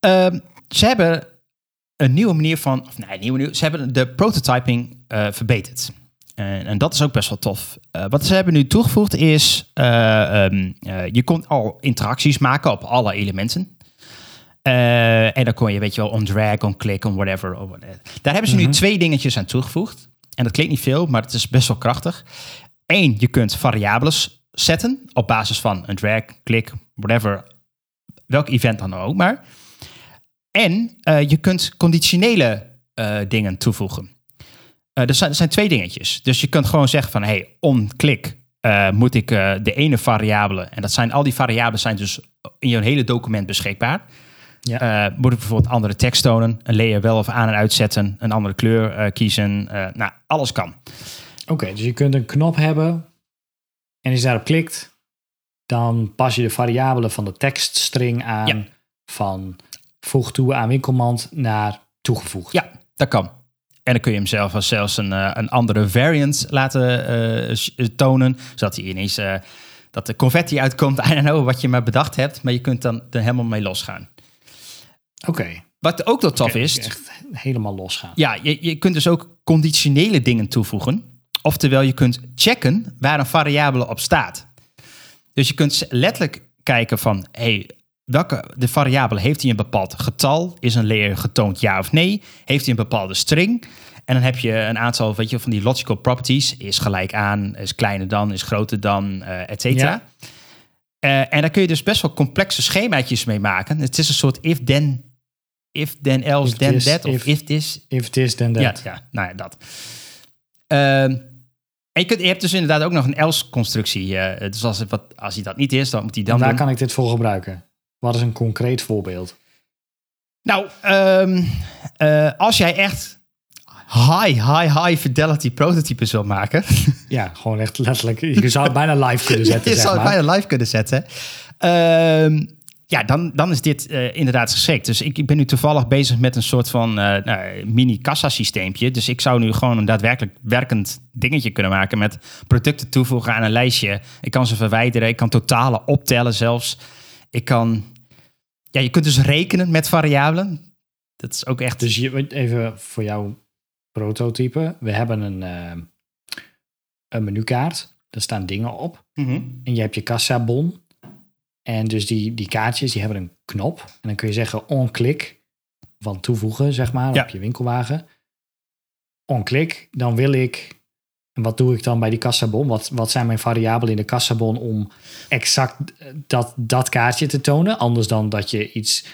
Speaker 1: Ehm, ze hebben een nieuwe manier van, of nee, nieuwe manier, ze hebben de prototyping eh, verbeterd. En, en dat is ook best wel tof. Eh, wat ze hebben nu toegevoegd is, eh, ehm, eh, je kon al interacties maken op alle elementen. En dan kon je, weet je wel, on drag, on click, on whatever. Daar hebben ze nu twee dingetjes aan toegevoegd. En dat klinkt niet veel, maar het is best wel krachtig. Eén, je kunt variables zetten op basis van een drag, click, whatever. Welk event dan ook maar. En je kunt conditionele dingen toevoegen. Eh, er, zijn, er zijn twee dingetjes. Dus je kunt gewoon zeggen van, hey, on click eh, moet ik eh, de ene variabele, en dat zijn al die variabelen zijn dus in je hele document beschikbaar.
Speaker 2: Ja.
Speaker 1: Moet ik bijvoorbeeld andere tekst tonen, een layer wel of aan en uitzetten, een andere kleur kiezen. Nou, alles kan.
Speaker 2: Oké, dus je kunt een knop hebben en als je daarop klikt, dan pas je de variabelen van de tekststring aan
Speaker 1: Ja.
Speaker 2: van voeg toe aan winkelmand naar toegevoegd.
Speaker 1: Ja, dat kan. En dan kun je hem zelf als zelfs een, eh, een andere variant laten eh, s- tonen. Zodat hij ineens eh, dat de confetti uitkomt. <laughs> I don't know wat je maar bedacht hebt. Maar je kunt dan er helemaal mee losgaan.
Speaker 2: Oké,
Speaker 1: Wat ook wel tof is.
Speaker 2: echt helemaal losgaan.
Speaker 1: Ja, je, je kunt dus ook conditionele dingen toevoegen. Oftewel, je kunt checken waar een variabele op staat. Dus je kunt letterlijk kijken van, hey, welke de variabele heeft hij een bepaald getal? Is een layer getoond ja of nee? Heeft hij een bepaalde string? En dan heb je een aantal weet je, van die logical properties. Is gelijk aan, is kleiner dan, is groter dan, eh et cetera.
Speaker 2: Ja.
Speaker 1: Eh, en daar kun je dus best wel complexe schemaatjes mee maken. Het is een soort if then, if then else,
Speaker 2: If
Speaker 1: then
Speaker 2: this,
Speaker 1: that. Of
Speaker 2: if-
Speaker 1: if this,
Speaker 2: If this, then that.
Speaker 1: ja, ja, nou ja, dat. Ehm, en je, kunt, je hebt dus inderdaad ook nog een else-constructie. eh, dus als, het wat, als hij dat niet is, dan moet hij dan
Speaker 2: Waar
Speaker 1: doen.
Speaker 2: kan ik dit voor gebruiken? Wat is een concreet voorbeeld?
Speaker 1: Nou, ehm, eh, als jij echt high, high, high fidelity prototypes wil maken... <laughs>
Speaker 2: Ja, gewoon echt letterlijk. Je zou het bijna live kunnen <laughs> zetten,
Speaker 1: je
Speaker 2: zeg
Speaker 1: zou het
Speaker 2: maar.
Speaker 1: bijna live kunnen zetten. Ehm, ja, dan, dan is dit eh, inderdaad geschikt. Dus ik, ik ben nu toevallig bezig met een soort van eh, nou, mini-kassa-systeempje. Dus ik zou nu gewoon een daadwerkelijk werkend dingetje kunnen maken... met producten toevoegen aan een lijstje. Ik kan ze verwijderen, ik kan totalen optellen zelfs. Ik kan... Ja, je kunt dus rekenen met variabelen. Dat is ook echt...
Speaker 2: Dus je, even voor jouw prototype. We hebben een, eh, een menukaart. Daar staan dingen op.
Speaker 1: Mhm.
Speaker 2: En je hebt je kassabon. En dus die, die kaartjes die hebben een knop. En dan kun je zeggen on-click van toevoegen, zeg maar,
Speaker 1: Ja.
Speaker 2: op je winkelwagen. On-click, dan wil ik... En wat doe ik dan bij die kassabon? Wat, wat zijn mijn variabelen in de kassabon om exact eh, dat, dat kaartje te tonen? Anders dan dat je iets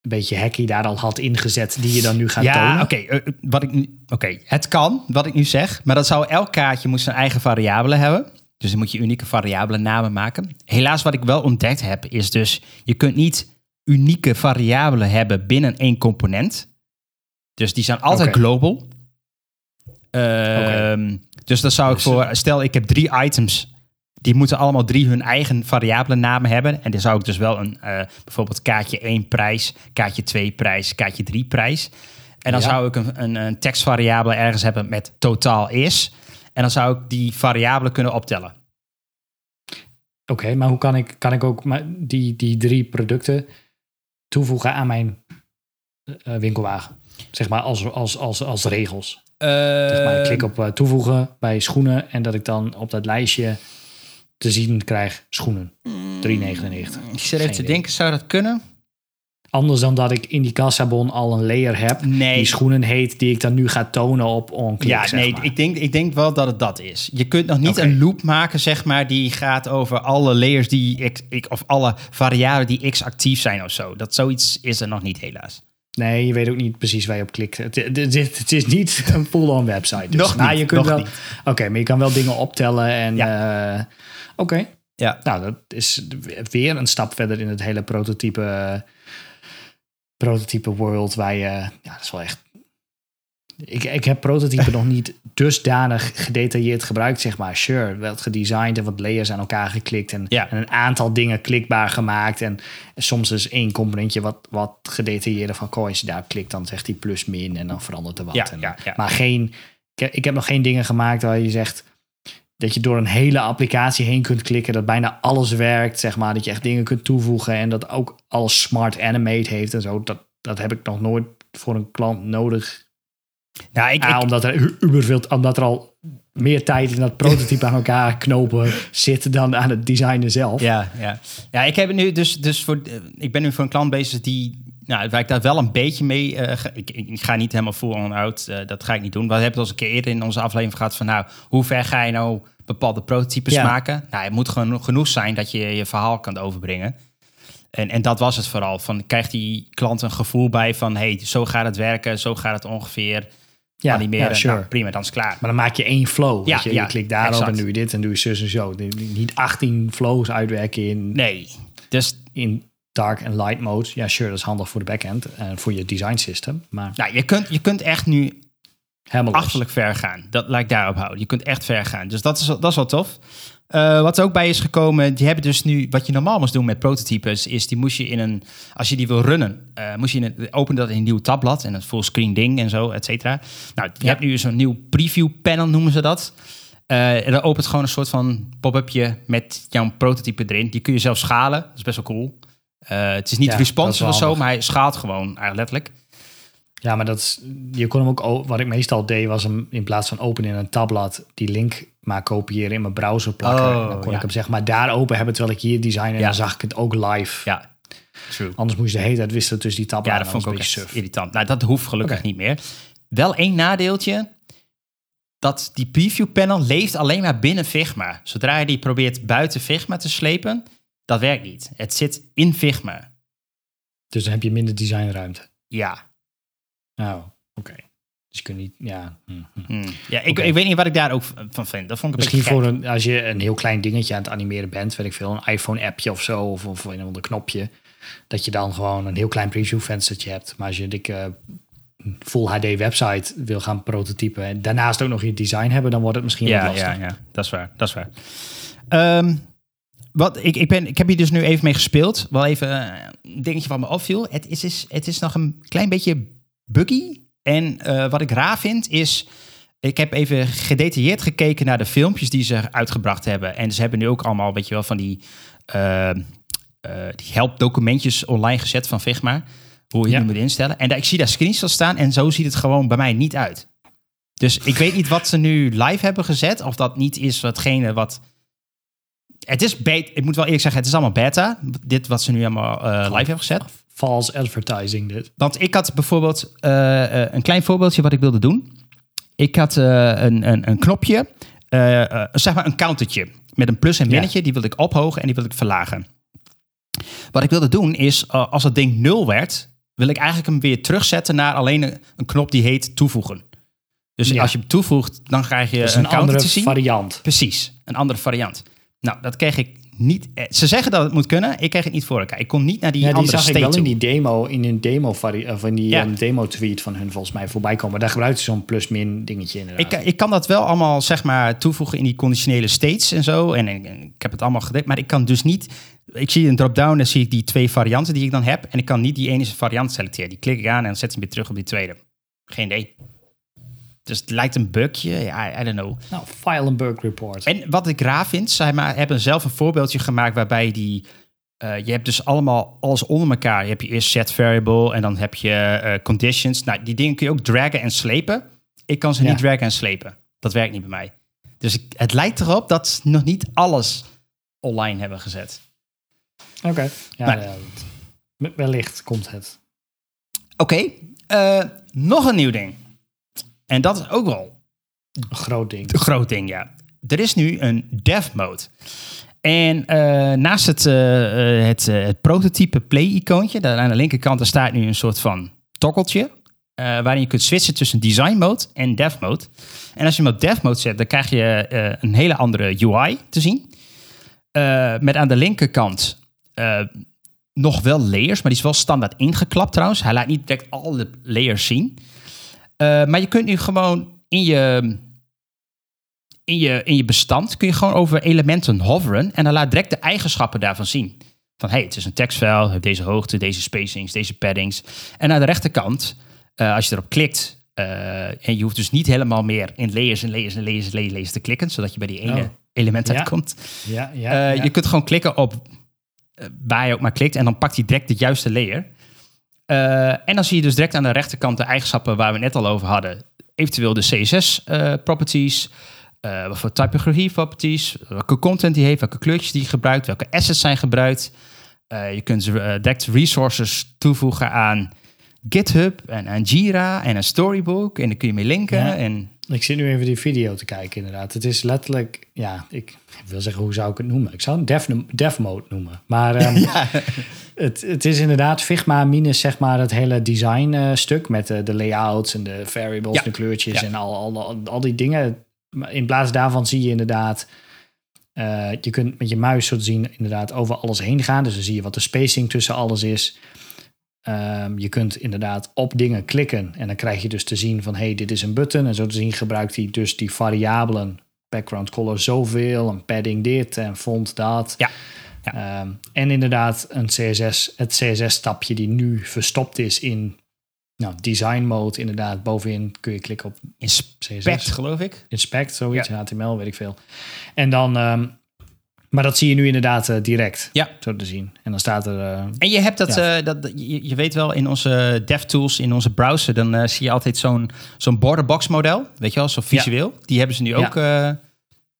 Speaker 2: een beetje hacky daar al had ingezet die je dan nu gaat
Speaker 1: Ja,
Speaker 2: tonen.
Speaker 1: oké. eh, wat ik nu, oké, het kan, wat ik nu zeg, maar dat zou elk kaartje moet zijn eigen variabelen hebben. Dus dan moet je unieke variabele namen maken. Helaas, wat ik wel ontdekt heb, is dus je kunt niet unieke variabelen hebben binnen één component. Dus die zijn altijd global. Ehm, Dus dan zou ik
Speaker 2: Dus,
Speaker 1: voor, stel ik heb drie items, die moeten allemaal drie hun eigen variabele namen hebben. En dan zou ik dus wel een, eh, bijvoorbeeld kaartje 1 prijs, kaartje 2 prijs, kaartje 3 prijs. En dan
Speaker 2: Ja.
Speaker 1: zou ik een, een, een tekstvariabele ergens hebben met totaal is. En dan zou ik die variabelen kunnen optellen.
Speaker 2: Oké, maar hoe kan ik, kan ik ook die, die drie producten toevoegen aan mijn eh, winkelwagen? Zeg maar als, als, als, als regels. Zeg maar, ik klik op eh, toevoegen bij schoenen en dat ik dan op dat lijstje te zien krijg schoenen. 3,99.
Speaker 1: Ik zit even te denken, zou dat kunnen?
Speaker 2: Anders dan dat ik in die kassabon al een layer heb
Speaker 1: Nee.
Speaker 2: die schoenen heet, die ik dan nu ga tonen op onklik.
Speaker 1: Ja, nee,
Speaker 2: maar.
Speaker 1: ik denk, ik denk wel dat het dat is. Je kunt nog niet een loop maken, zeg maar, die gaat over alle layers die ik, ik of alle variabelen die x actief zijn of zo. Dat zoiets is er nog niet, helaas.
Speaker 2: Nee, je weet ook niet precies waar je op klikt. Het, het, is niet <laughs> een full-on website. Dus.
Speaker 1: Nog
Speaker 2: Nou,
Speaker 1: niet,
Speaker 2: je kunt
Speaker 1: nog
Speaker 2: wel. Oké, maar je kan wel dingen optellen en. eh, Oké,
Speaker 1: Ja.
Speaker 2: nou dat is weer een stap verder in het hele prototype, prototype world waar je, ja, dat is wel echt Ik, ik heb prototype nog niet dusdanig gedetailleerd gebruikt, zeg maar. Sure, wel gedesigned en wat layers aan elkaar geklikt en,
Speaker 1: Ja.
Speaker 2: en een aantal dingen klikbaar gemaakt. En soms is één componentje wat, wat gedetailleerder van, goh, als je daar klikt, dan zegt hij plus min en dan verandert er wat.
Speaker 1: Ja,
Speaker 2: En-
Speaker 1: ja.
Speaker 2: Maar geen, ik heb, ik heb nog geen dingen gemaakt waar je zegt dat je door een hele applicatie heen kunt klikken, dat bijna alles werkt, zeg maar. Dat je echt dingen kunt toevoegen en dat ook alles smart animate heeft en zo. Dat, dat heb ik nog nooit voor een klant nodig
Speaker 1: Nou, ik, ik-
Speaker 2: omdat er uberveel, omdat er al meer tijd in dat prototype aan elkaar knopen zit dan aan het designen zelf.
Speaker 1: Ja, ja. ja, ik heb het nu dus, dus voor, eh, ik ben nu voor een klant bezig die, nou, waar ik daar wel een beetje mee, ga- ik, ik ga niet helemaal full on out, dat ga ik niet doen. We hebben het al eens een keer eerder in onze aflevering gehad van, nou, hoe ver ga je nou bepaalde prototypes
Speaker 2: Ja.
Speaker 1: maken? Nou, het moet gewoon genoeg zijn dat je je verhaal kan overbrengen. En, en dat was het vooral. Van, krijgt die klant een gevoel bij van, hey, zo gaat het werken, zo gaat het ongeveer
Speaker 2: ja,
Speaker 1: animeren.
Speaker 2: ja, sure.
Speaker 1: Nou, prima, dan is het klaar.
Speaker 2: Maar dan maak je één flow.
Speaker 1: Ja,
Speaker 2: weet je,
Speaker 1: ja,
Speaker 2: je klikt daarop
Speaker 1: exact.
Speaker 2: en doe je dit en doe je zus en zo. Niet 18 flows uitwerken in,
Speaker 1: Nee, dus
Speaker 2: in dark en light mode. Ja, sure, dat is handig voor de backend en voor je design system. Maar
Speaker 1: nou, je, kunt, je kunt echt nu
Speaker 2: helemaal
Speaker 1: achterlijk ver gaan. Dat laat ik daarop houden. Je kunt echt ver gaan. Dus dat is, dat is wel tof. Eh, wat er ook bij is gekomen, die hebben dus nu, wat je normaal moest doen met prototypes, is die moest je in een, als je die wil runnen, eh, moest je in een, open dat in een nieuw tabblad en een fullscreen ding en zo, et cetera. Nou, je
Speaker 2: Ja.
Speaker 1: hebt nu zo'n nieuw preview panel, noemen ze dat. Eh, en dan opent gewoon een soort van pop-upje met jouw prototype erin. Die kun je zelf schalen. Dat is best wel cool. Het is niet
Speaker 2: Ja,
Speaker 1: responsive of zo, maar hij schaalt gewoon eigenlijk letterlijk.
Speaker 2: Ja, maar dat is, je kon hem ook, wat ik meestal deed, was hem in plaats van open in een tabblad, die link maar kopiëren in mijn browser plakken.
Speaker 1: Oh,
Speaker 2: en dan kon
Speaker 1: ja.
Speaker 2: ik hem zeg maar daar open hebben terwijl ik hier design en dan zag ik het ook live.
Speaker 1: Ja, true.
Speaker 2: Anders moest je de hele tijd wisselen tussen die tabblad.
Speaker 1: Ja, dat vond ik ook echt irritant. Nou, dat hoeft gelukkig niet meer. Wel één nadeeltje. Dat die preview panel leeft alleen maar binnen Figma. Zodra je die probeert buiten Figma te slepen, dat werkt niet. Het zit in Figma.
Speaker 2: Dus dan heb je minder designruimte.
Speaker 1: Ja.
Speaker 2: Nou, oké. Dus je kunt niet, ja. hm, hm.
Speaker 1: Hm. ja ik, ik weet niet wat ik daar ook van vind. Dat vond ik
Speaker 2: Misschien voor een, als je een heel klein dingetje aan het animeren bent, weet ik veel, een iPhone-appje of zo, of, of een ander knopje, dat je dan gewoon een heel klein preview-venstertje hebt. Maar als je een dikke full HD website wil gaan prototypen en daarnaast ook nog je design hebben, dan wordt het misschien wat
Speaker 1: Ja,
Speaker 2: lastig.
Speaker 1: ja, ja, dat is waar. Dat is waar. Ehm, wat, ik, ik, ben, ik heb hier dus nu even mee gespeeld. Wel even eh, een dingetje wat me opviel. Het is, is, het is nog een klein beetje buggy. En eh, wat ik raar vind is... Ik heb even gedetailleerd gekeken naar de filmpjes die ze uitgebracht hebben. En ze hebben nu ook allemaal, weet je wel, van die, eh, eh, die helpdocumentjes online gezet van Figma. Hoe je
Speaker 2: Ja.
Speaker 1: die moet instellen. En daar, ik zie daar screenshots staan en zo ziet het gewoon bij mij niet uit. Dus ik weet niet wat ze nu live hebben gezet. Of dat niet is watgene wat... Het is beta. Ik moet wel eerlijk zeggen, het is allemaal beta. Dit wat ze nu allemaal eh, live hebben gezet.
Speaker 2: False advertising dit.
Speaker 1: Want ik had bijvoorbeeld eh, eh, een klein voorbeeldje wat ik wilde doen. Ik had eh, een, een, een knopje, zeg maar een countertje. Met een plus en
Speaker 2: Ja.
Speaker 1: minnetje, die wilde ik ophogen en die wilde ik verlagen. Wat ik wilde doen is, als het ding 0 werd, wil ik eigenlijk hem weer terugzetten naar alleen een, een knop die heet toevoegen. Dus
Speaker 2: Ja.
Speaker 1: als je hem toevoegt, dan krijg je
Speaker 2: Dat
Speaker 1: een,
Speaker 2: andere variant.
Speaker 1: Precies, een andere variant. Nou, dat kreeg ik niet. eh, Ze zeggen dat het moet kunnen. Ik kreeg het niet voor elkaar. Ik kon niet naar die
Speaker 2: Ja, die
Speaker 1: andere
Speaker 2: zag ik wel in die demo, in een demo, of in die
Speaker 1: Ja.
Speaker 2: ehm, demo tweet van hun volgens mij voorbij komen. Daar gebruikte ze zo'n plus-min dingetje inderdaad.
Speaker 1: Ik, ik kan dat wel allemaal zeg maar toevoegen in die conditionele states en zo. En, en- en ik heb het allemaal gedaan. Maar ik kan dus niet. Ik zie een drop-down en zie ik die twee varianten die ik dan heb. En ik kan niet die ene variant selecteren. Die klik ik aan en dan zet hem weer terug op die tweede. Geen idee. Dus het lijkt een bugje. Ja, I don't know.
Speaker 2: Nou, file een bug report.
Speaker 1: En wat ik raar vind, zij maar hebben zelf een voorbeeldje gemaakt waarbij die. eh, je hebt dus allemaal alles onder elkaar. Je hebt je eerst set variable en dan heb je eh, conditions. Nou, die dingen kun je ook draggen en slepen. Ik kan ze
Speaker 2: Ja.
Speaker 1: niet draggen en slepen. Dat werkt niet bij mij. Dus ik, het lijkt erop dat ze nog niet alles online hebben gezet.
Speaker 2: Oké. Ja,
Speaker 1: Maar-
Speaker 2: ja, we- wellicht komt het.
Speaker 1: Oké, eh, nog een nieuw ding. En dat is ook wel
Speaker 2: Een groot ding.
Speaker 1: Een groot ding, ja. Er is nu een dev mode. En eh, naast het, eh, eh, het, het prototype play-icoontje, daar aan de linkerkant, daar staat nu een soort van tokkeltje. waarin je kunt switchen tussen design mode en dev mode. En als je hem op dev mode zet, dan krijg je een hele andere UI te zien. Met aan de linkerkant nog wel layers, maar die is wel standaard ingeklapt trouwens. Hij laat niet direct alle layers zien. Eh, maar je kunt nu gewoon in je, in, je, in je bestand kun je gewoon over elementen hoveren en dan laat direct de eigenschappen daarvan zien. Van hey, het is een tekstfile, heeft deze hoogte, deze spacings, deze paddings. En aan de rechterkant, eh, als je erop klikt, eh, en je hoeft dus niet helemaal meer in layers en layers en layers en layers, layers te klikken, zodat je bij die ene
Speaker 2: Oh.
Speaker 1: element uitkomt.
Speaker 2: Ja, ja, ja.
Speaker 1: Je kunt gewoon klikken op waar je ook maar klikt en dan pakt hij direct de juiste layer. Eh, en dan zie je dus direct aan de rechterkant de eigenschappen waar we net al over hadden. Eventueel de CSS-properties, eh, wat voor typografie-properties, welke content die heeft, welke kleurtjes die gebruikt, welke assets zijn gebruikt. Eh, je kunt eh, direct resources toevoegen aan GitHub en aan Jira en een Storybook. En daar kun je mee linken.
Speaker 2: Ja.
Speaker 1: En
Speaker 2: Ik zit nu even die video te kijken, inderdaad. Het is letterlijk, ja, ik wil zeggen, hoe zou ik het noemen? Ik zou het dev, dev mode noemen. Maar ehm, <laughs> het, het is inderdaad Figma minus zeg maar het hele design eh, stuk met de, de layouts en de variables,
Speaker 1: Ja.
Speaker 2: de kleurtjes en al, al, al, die dingen. In plaats daarvan zie je inderdaad, eh, je kunt met je muis zo te zien inderdaad over alles heen gaan. Dus dan zie je wat de spacing tussen alles is. Ehm, je kunt inderdaad op dingen klikken en dan krijg je dus te zien van hey, dit is een button. En zo te zien gebruikt hij dus die variabelen background color zoveel, een padding dit en font dat.
Speaker 1: Ja.
Speaker 2: Ehm, en inderdaad een CSS, het CSS-stapje die nu verstopt is in nou, design mode. Inderdaad, bovenin kun je klikken op
Speaker 1: inspect,
Speaker 2: CSS.
Speaker 1: geloof ik.
Speaker 2: Inspect, zoiets, HTML, weet ik veel. En dan, ehm, maar dat zie je nu inderdaad eh, direct,
Speaker 1: Ja.
Speaker 2: zo te zien. En dan staat er... eh,
Speaker 1: En je hebt dat,
Speaker 2: Ja.
Speaker 1: eh, dat je, je weet wel, in onze DevTools, in onze browser, dan zie je altijd zo'n zo'n borderbox model. Weet je wel, zo visueel. Die hebben ze nu ook, nou,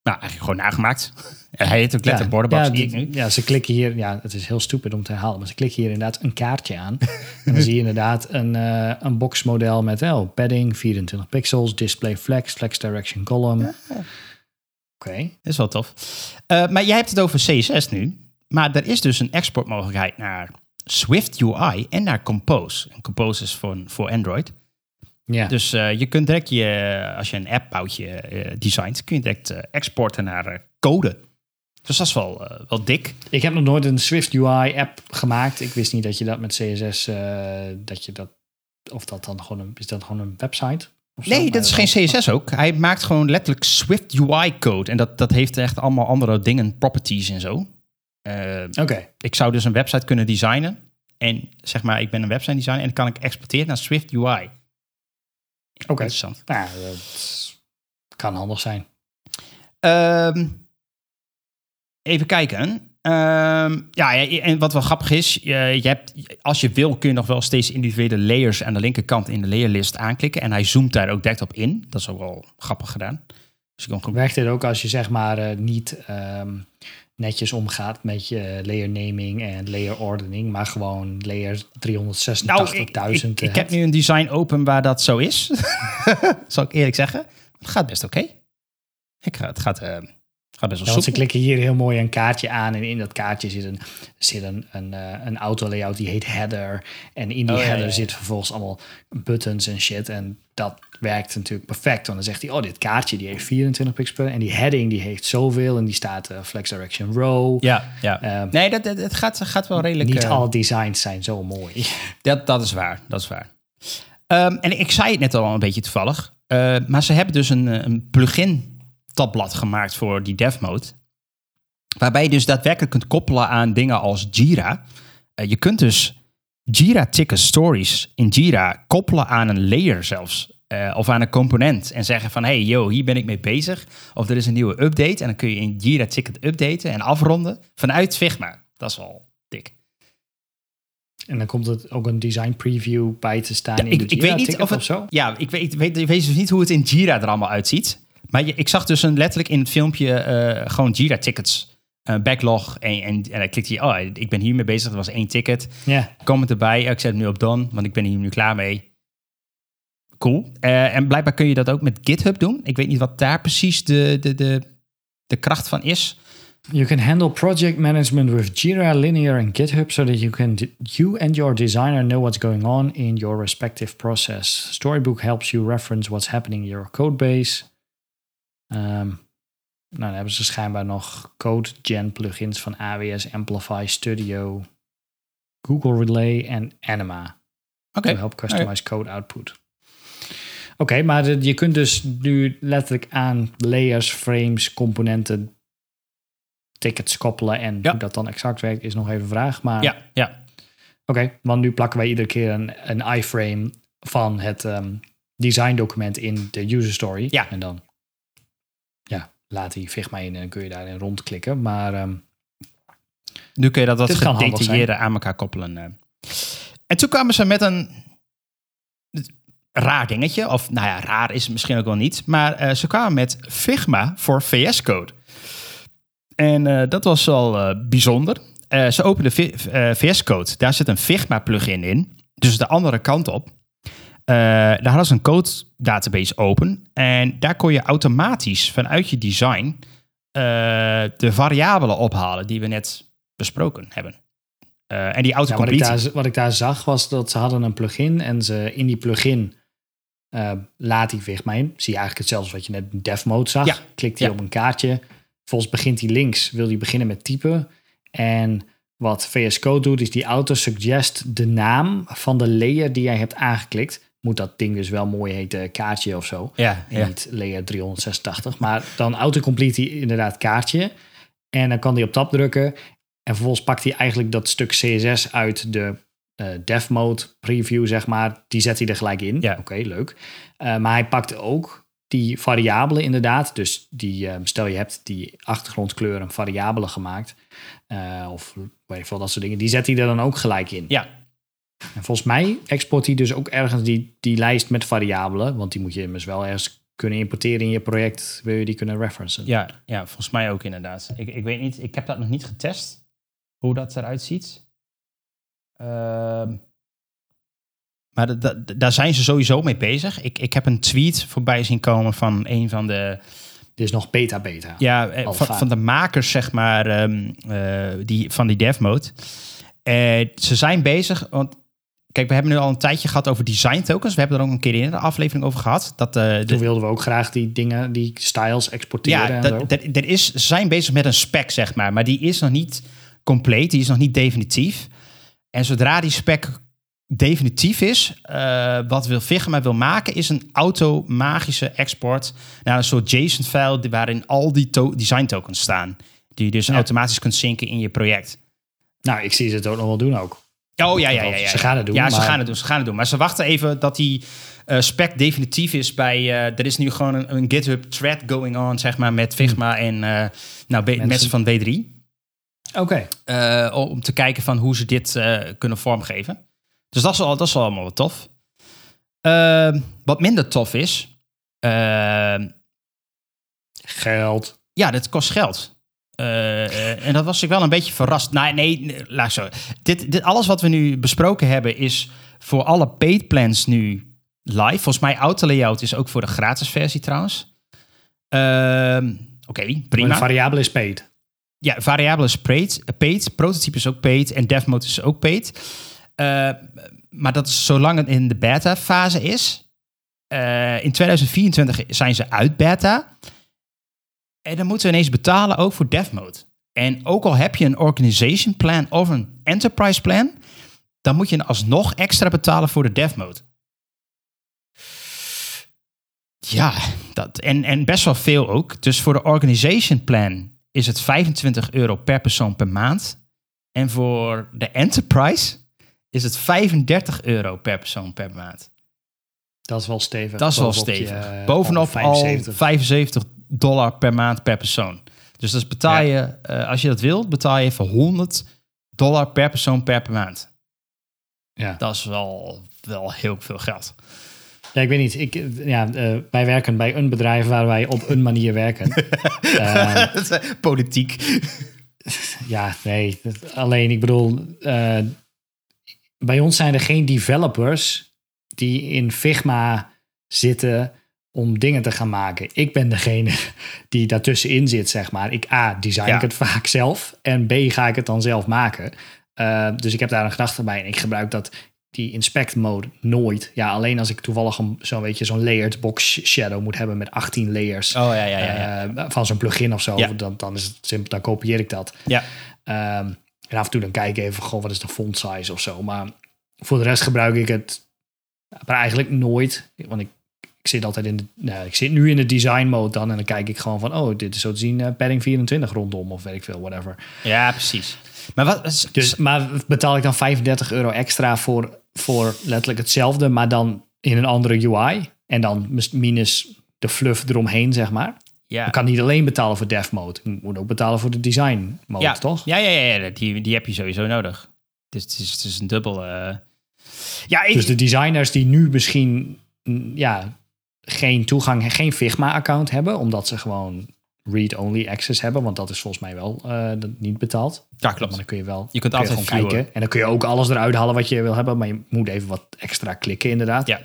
Speaker 1: eigenlijk gewoon nagemaakt. <laughs> Hij heet ook letterlijk borderbox,
Speaker 2: ja,
Speaker 1: nu.
Speaker 2: Ja, ze klikken hier, ja, het is heel stupid om te herhalen, maar ze klikken hier inderdaad een kaartje aan. <laughs> en dan zie je inderdaad een, een boxmodel met oh, padding, 24 pixels, display flex, flex direction column. Oké,
Speaker 1: Dat is wel tof. Eh, maar jij hebt het over CSS nu. Maar er is dus een exportmogelijkheid naar Swift UI en naar Compose. En Compose is voor, voor Android.
Speaker 2: ja.
Speaker 1: Dus eh, je kunt direct je, als je een app bouwtje eh designt, kun je direct exporten naar code. Dus dat is wel, wel dik.
Speaker 2: Ik heb nog nooit een Swift UI app gemaakt. Ik wist niet dat je dat met CSS, dat je dat, of dat dan gewoon een, is dat gewoon een website?
Speaker 1: Nee, dat is
Speaker 2: wel-
Speaker 1: geen CSS ook. Hij maakt gewoon letterlijk Swift UI code. En dat, dat heeft echt allemaal andere dingen, properties en zo. Eh,
Speaker 2: Oké,
Speaker 1: ik zou dus een website kunnen designen. En zeg maar, ik ben een website designer en dan kan ik exporteren naar Swift UI.
Speaker 2: oké.
Speaker 1: Interessant.
Speaker 2: Nou, dat kan handig zijn.
Speaker 1: Ehm, even kijken. Ehm, ja, en wat wel grappig is, je, je hebt, als je wil kun je nog wel steeds individuele layers aan de linkerkant in de layerlist aanklikken. En hij zoomt daar ook direct op in. Dat is ook wel grappig gedaan. Dus je kan gewoon
Speaker 2: Werkt dit ook als je zeg maar eh, niet ehm, netjes omgaat met je layer naming en layer ordening, maar gewoon layer 386.000
Speaker 1: Nou, ik, ik,
Speaker 2: eh,
Speaker 1: ik heb nu een design open waar dat zo is. <laughs> Zal ik eerlijk zeggen. Het gaat best oké. Ik het gaat, eh, gaat best
Speaker 2: Ja,
Speaker 1: wel
Speaker 2: want ze klikken hier heel mooi een kaartje aan en in dat kaartje zit een, zit een, een, eh, een auto-layout die heet header. En in die
Speaker 1: Oh,
Speaker 2: header
Speaker 1: ja, ja.
Speaker 2: zit vervolgens allemaal buttons en shit. En dat werkt natuurlijk perfect. Want dan zegt hij, oh, dit kaartje die heeft 24 pixels en die heading die heeft zoveel en die staat eh, flex direction row.
Speaker 1: Ja, ja.
Speaker 2: Ehm,
Speaker 1: nee, dat, dat, het gaat, gaat wel redelijk...
Speaker 2: Niet
Speaker 1: eh,
Speaker 2: alle designs zijn zo mooi. <laughs>
Speaker 1: Dat, dat is waar, dat is waar. Ehm, en ik zei het net al een beetje toevallig. maar ze hebben dus een, een plugin tabblad gemaakt voor die dev mode. Waarbij je dus daadwerkelijk kunt koppelen aan dingen als Jira. Eh, je kunt dus Jira ticket stories in Jira koppelen aan een layer zelfs. eh, of aan een component. En zeggen van, hey yo, hier ben ik mee bezig. Of er is een nieuwe update. En dan kun je in Jira ticket updaten en afronden vanuit Figma. Dat is wel dik.
Speaker 2: En dan komt er ook een design preview bij te staan
Speaker 1: Ja,
Speaker 2: in
Speaker 1: ik,
Speaker 2: de
Speaker 1: ik
Speaker 2: Jira
Speaker 1: weet niet
Speaker 2: ticket
Speaker 1: of het,
Speaker 2: of zo.
Speaker 1: Ja, ik weet, ik weet, ik weet dus niet hoe het in Jira er allemaal uitziet. Maar je, ik zag dus een, letterlijk in het filmpje eh, gewoon Jira tickets. eh, backlog. En, en, en dan klikt hij, oh, ik ben hiermee bezig. Er was één ticket.
Speaker 2: Ja,
Speaker 1: Comment erbij. Ik zet hem nu op done, want ik ben hier nu klaar mee. Cool. Eh, en blijkbaar kun je dat ook met GitHub doen. Ik weet niet wat daar precies de, de, de, de kracht van is.
Speaker 2: You can handle project management with Jira, Linear, and GitHub so that you can you and your designer know what's going on in your respective process. Storybook helps you reference what's happening in your codebase. Ehm, nou, dan hebben ze schijnbaar nog code gen plugins van AWS Amplify Studio, Google Relay en Anima
Speaker 1: Oké.
Speaker 2: to help customize code output. Oké, maar de- je kunt dus nu letterlijk aan layers, frames, componenten, tickets koppelen. En
Speaker 1: Ja.
Speaker 2: hoe dat dan exact werkt, is nog even een vraag. Maar
Speaker 1: Ja, ja.
Speaker 2: oké, want nu plakken wij iedere keer een, een iframe van het ehm design document in de user story.
Speaker 1: Ja.
Speaker 2: En dan laat die Figma in en dan kun je daarin rondklikken. Maar ehm,
Speaker 1: Nu kun je dat wat gedetailleerder aan elkaar koppelen. eh. En toen kwamen ze met een raar dingetje. Of nou ja, raar is het misschien ook wel niet. Maar eh, ze kwamen met Figma voor VS Code. En eh, dat was eh, bijzonder. Ze openden VS Code. Daar zit een Figma plugin in. Dus de andere kant op. Eh, daar hadden ze een code database open. En daar kon je automatisch vanuit je design eh, de variabelen ophalen die we net besproken hebben. Eh, en die
Speaker 2: ja, wat, ik
Speaker 1: autocomplete.
Speaker 2: daar, wat ik daar zag was dat ze hadden een plugin en ze in die plugin laat die in. Zie je eigenlijk hetzelfde wat je net in dev mode zag.
Speaker 1: Ja.
Speaker 2: Klikt hij
Speaker 1: Ja.
Speaker 2: op een kaartje. Volgens begint hij links, wil hij beginnen met typen. En wat VS Code doet, is die auto-suggest de naam van de layer die jij hebt aangeklikt. Moet dat ding dus wel mooi heten kaartje of zo.
Speaker 1: ja,
Speaker 2: En
Speaker 1: ja.
Speaker 2: niet layer 386. Maar dan autocomplete hij inderdaad kaartje. En dan kan hij op tab drukken. En vervolgens pakt hij eigenlijk dat stuk CSS uit de eh dev mode preview, zeg maar. Die zet hij er gelijk in.
Speaker 1: Ja.
Speaker 2: Oké, leuk. Eh, maar hij pakt ook die variabelen inderdaad. Dus die, eh, stel je hebt die achtergrondkleur een variabele gemaakt. of weet ik veel, dat soort dingen. Die zet hij er dan ook gelijk in.
Speaker 1: ja,
Speaker 2: En volgens mij export hij dus ook ergens die, die lijst met variabelen. Want die moet je immers wel ergens kunnen importeren in je project. Wil je die kunnen referencen?
Speaker 1: ja, ja, volgens mij ook inderdaad. Ik, ik weet niet, ik heb dat nog niet getest. Hoe dat eruit ziet. Ehm, maar da- da- daar zijn ze sowieso mee bezig. Ik, ik heb een tweet voorbij zien komen van een van de
Speaker 2: Dit is nog beta-beta.
Speaker 1: Ja, eh, van, van de makers, zeg maar, ehm, eh, die, van die dev mode. Eh, ze zijn bezig, want kijk, we hebben nu al een tijdje gehad over design tokens. We hebben er ook een keer in de aflevering over gehad. Dat, de,
Speaker 2: Toen wilden we ook graag die dingen, die styles exporteren
Speaker 1: ja, dat, er is, ze zijn bezig met een spec, zeg maar. Maar die is nog niet compleet, die is nog niet definitief. En zodra die spec definitief is, eh, wat wil Figma wil maken, is een automagische export naar een soort JSON-file waarin al die to- design tokens staan. Die je dus
Speaker 2: Ja.
Speaker 1: automatisch kunt zinken in je project.
Speaker 2: Nou, ik zie ze het ook nog wel doen ook.
Speaker 1: Oh ja, ja, ja. ja,
Speaker 2: Ze gaan het doen,
Speaker 1: Ja, ze
Speaker 2: maar-
Speaker 1: gaan het doen. Ze gaan het doen. Maar ze wachten even dat die eh, spec definitief is bij. eh, er is nu gewoon een, een GitHub thread going on, zeg maar, met Figma en eh, nou, B- mensen. van W3.
Speaker 2: Oké.
Speaker 1: om te kijken van hoe ze dit kunnen vormgeven. Dus dat is, wel, dat is wel allemaal wat tof. Ehm, wat minder tof is, ehm,
Speaker 2: Geld.
Speaker 1: ja, dat kost geld. Eh, eh, en dat was ik wel een beetje verrast. Nee, nee, nee, laat zo. Dit, dit, alles wat we nu besproken hebben is voor alle paid plans nu live. Volgens mij Auto Layout is ook voor de gratis versie trouwens. Ehm, Oké,
Speaker 2: Maar
Speaker 1: prima.
Speaker 2: de variabele is paid.
Speaker 1: Ja, variabele is paid, paid, prototype is ook paid en dev mode is ook paid. Eh, maar dat is zolang het in de beta fase is. Eh, in 2024 zijn ze uit beta. En dan moeten we ineens betalen ook voor dev mode. En ook al heb je een organization plan of een enterprise plan, dan moet je alsnog extra betalen voor de dev mode. Ja, dat, en, en best wel veel ook. Dus voor de organization plan is het 25 euro per persoon per maand. En voor de enterprise is het 35 euro per persoon per maand.
Speaker 2: Dat is wel stevig.
Speaker 1: Dat is wel stevig.
Speaker 2: eh,
Speaker 1: Bovenop al
Speaker 2: 75.
Speaker 1: 75 dollar per maand per persoon. Dus dat betaal je, eh, als je dat wilt, betaal je voor 100 dollar per persoon per, per maand.
Speaker 2: Ja.
Speaker 1: Dat is wel, wel heel veel geld.
Speaker 2: Ja, ik weet niet. Ik, ja, eh, wij werken bij een bedrijf waar wij op een manier werken. <laughs> <laughs> Eh,
Speaker 1: Politiek. <laughs>
Speaker 2: ja, nee. Alleen, ik bedoel, eh, bij ons zijn er geen developers die in Figma zitten om dingen te gaan maken. Ik ben degene <laughs> die daartussenin zit, zeg maar. Ik A, design
Speaker 1: Ja.
Speaker 2: ik het vaak zelf en B, ga ik het dan zelf maken. Eh, dus ik heb daar een gedachte bij en ik gebruik dat die inspect mode nooit. Ja, alleen als ik toevallig een- zo'n beetje zo'n layered box shadow moet hebben met 18 layers
Speaker 1: Oh ja, ja, ja.
Speaker 2: eh, van zo'n plugin of zo. Dan, dan is het simpel, dan kopieer ik dat.
Speaker 1: ja.
Speaker 2: Ehm, en af en toe dan kijk ik even, goh, wat is de font size of zo. Maar voor de rest gebruik ik het maar eigenlijk nooit. Want ik, ik zit altijd in de, nou, ik zit nu in de design mode dan en dan kijk ik gewoon van, oh, dit is zo te zien uh, padding 24 rondom of weet ik veel, whatever.
Speaker 1: Ja, precies. Maar wat?
Speaker 2: Dus, maar betaal ik dan 35 euro extra voor, voor letterlijk hetzelfde, maar dan in een andere UI en dan minus de fluff eromheen, zeg maar. Ja. Ik kan niet alleen betalen voor dev mode. Ik moet ook betalen voor de design mode,
Speaker 1: ja.
Speaker 2: toch?
Speaker 1: Ja, ja, ja, ja. Die, die heb je sowieso nodig. Dus het is, het is een dubbel. Uh...
Speaker 2: Ja, ik... Dus de designers die nu misschien mm, ja, geen toegang, geen Figma-account hebben, omdat ze gewoon read-only access hebben, want dat is volgens mij wel uh, niet betaald.
Speaker 1: Ja, klopt.
Speaker 2: Maar dan kun je wel
Speaker 1: je kunt altijd
Speaker 2: je gewoon kijken en dan kun je ook alles eruit halen wat je wil hebben, maar je moet even wat extra klikken inderdaad.
Speaker 1: Ja.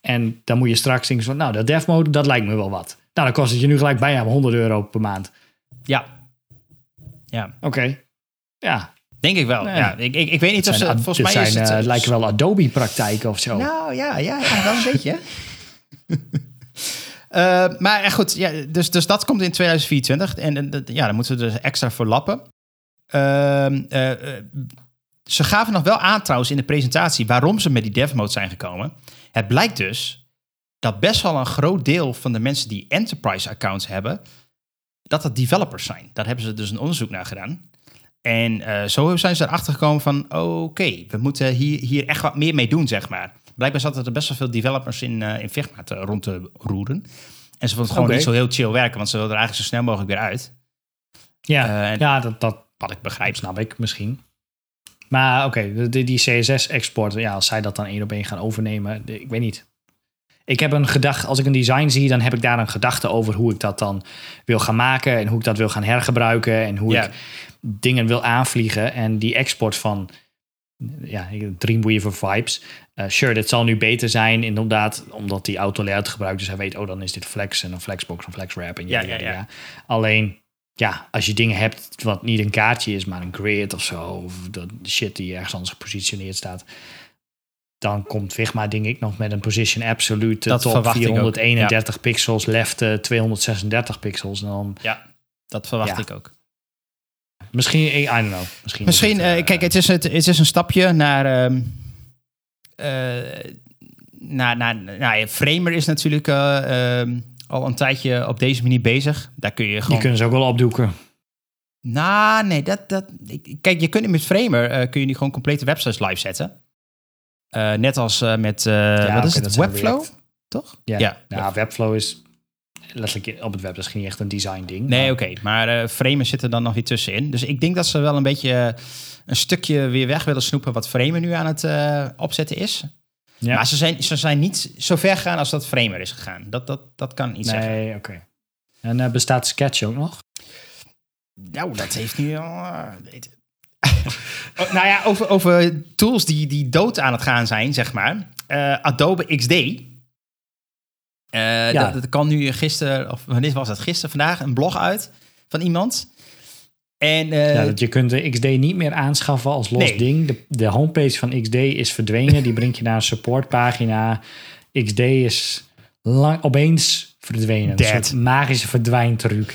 Speaker 2: En dan moet je straks denken van, nou, dat dev mode, dat lijkt me wel wat. Nou, dan kost het je nu gelijk bijna 100 euro per maand.
Speaker 1: Ja. Ja.
Speaker 2: Oké. Ja.
Speaker 1: Denk ik wel. Ja. Ik, ik, ik weet niet of ze, volgens mij
Speaker 2: zijn,
Speaker 1: is het...
Speaker 2: Uh, lijken wel Adobe-praktijken of zo.
Speaker 1: Nou, ja, ja, ja wel een beetje. Uh, <laughs> maar goed, ja, dus, dus dat komt in 2024. En ja, dan moeten we er extra voor lappen. Uh, uh, ze gaven nog wel aan trouwens in de presentatie waarom ze met die dev mode zijn gekomen. Het blijkt dus dat best wel een groot deel van de mensen die enterprise accounts hebben, dat dat developers zijn. Daar hebben ze dus een onderzoek naar gedaan. En zo zijn ze erachter gekomen van, oké, we moeten hier, hier echt wat meer mee doen, zeg maar. Blijkbaar zaten er best wel veel developers in, uh, in Figma te, rond te roeren. En ze vonden het gewoon niet zo heel chill werken, want ze wilden er eigenlijk zo snel mogelijk weer uit.
Speaker 2: Ja,
Speaker 1: Eh, en-
Speaker 2: ja dat, dat
Speaker 1: Wat ik begrijp.
Speaker 2: snap ik misschien. Maar oké, die, die CSS-export, ja, als zij dat dan één op één gaan overnemen, ik weet niet. Ik heb een gedachte, als ik een design zie, dan heb ik daar een gedachte over hoe ik dat dan wil gaan maken en hoe ik dat wil gaan hergebruiken en hoe
Speaker 1: Ja.
Speaker 2: ik dingen wil aanvliegen. En die export van ja, Dreamweaver vibes. Eh sure, dit zal nu beter zijn, inderdaad, omdat die auto layout gebruikt. Dus hij weet, oh, dan is dit flex en een flexbox en flexwrap. En
Speaker 1: Ja,
Speaker 2: ja, ja,
Speaker 1: ja.
Speaker 2: Alleen, ja, als je dingen hebt wat niet een kaartje is, maar een grid of zo, of dat shit die ergens anders gepositioneerd staat, dan komt Figma, denk ik, nog met een position absolute
Speaker 1: Dat
Speaker 2: top
Speaker 1: verwacht ik ook,
Speaker 2: 431 pixels, left eh, 236 pixels. En dan
Speaker 1: Ja, dat verwacht
Speaker 2: Ja.
Speaker 1: ik ook.
Speaker 2: Misschien, I don't know. Misschien,
Speaker 1: Misschien,
Speaker 2: het,
Speaker 1: eh,
Speaker 2: eh,
Speaker 1: kijk, het is, het, het is een stapje naar. ehm eh, naar, naar, nou ja, Framer is natuurlijk eh, ehm, al een tijdje op deze manier bezig. Daar kun je
Speaker 2: die
Speaker 1: gewoon.
Speaker 2: kunnen ze ook wel opdoeken.
Speaker 1: Nou, nee, dat, dat. ik- Kijk, je kunt met Framer eh, kun je nu gewoon complete websites live zetten. Eh, net als eh, met. eh, wat is het? Webflow?
Speaker 2: React.
Speaker 1: Toch?
Speaker 2: Ja,
Speaker 1: Ja.
Speaker 2: Webflow is letterlijk op het web, dat is niet echt een design ding.
Speaker 1: Nee, oké. Maar eh Framer zit er dan nog weer tussenin. Dus ik denk dat ze wel een beetje eh, een stukje weer weg willen snoepen wat Framer nu aan het eh, opzetten is.
Speaker 2: Ja.
Speaker 1: Maar ze zijn, ze zijn niet zo ver gegaan als dat Framer is gegaan. Dat, dat, dat kan niet zeggen.
Speaker 2: Nee, oké. En eh, bestaat Sketch ook nog?
Speaker 1: Nou, dat heeft nu al... eh, <laughs> Oh, nou ja, over, over tools die, die dood aan het gaan zijn, zeg maar. Eh, Adobe XD. Eh,
Speaker 2: Ja.
Speaker 1: dat, dat kan nu gisteren, of wanneer was het? Gisteren, vandaag, een blog uit van iemand. En eh,
Speaker 2: ja, dat je kunt de XD niet meer aanschaffen als los
Speaker 1: Nee.
Speaker 2: ding. De, de homepage van XD is verdwenen. Die brengt je naar een supportpagina. XD is lang, opeens verdwenen. Een
Speaker 1: Dead.
Speaker 2: soort magische verdwijntruc.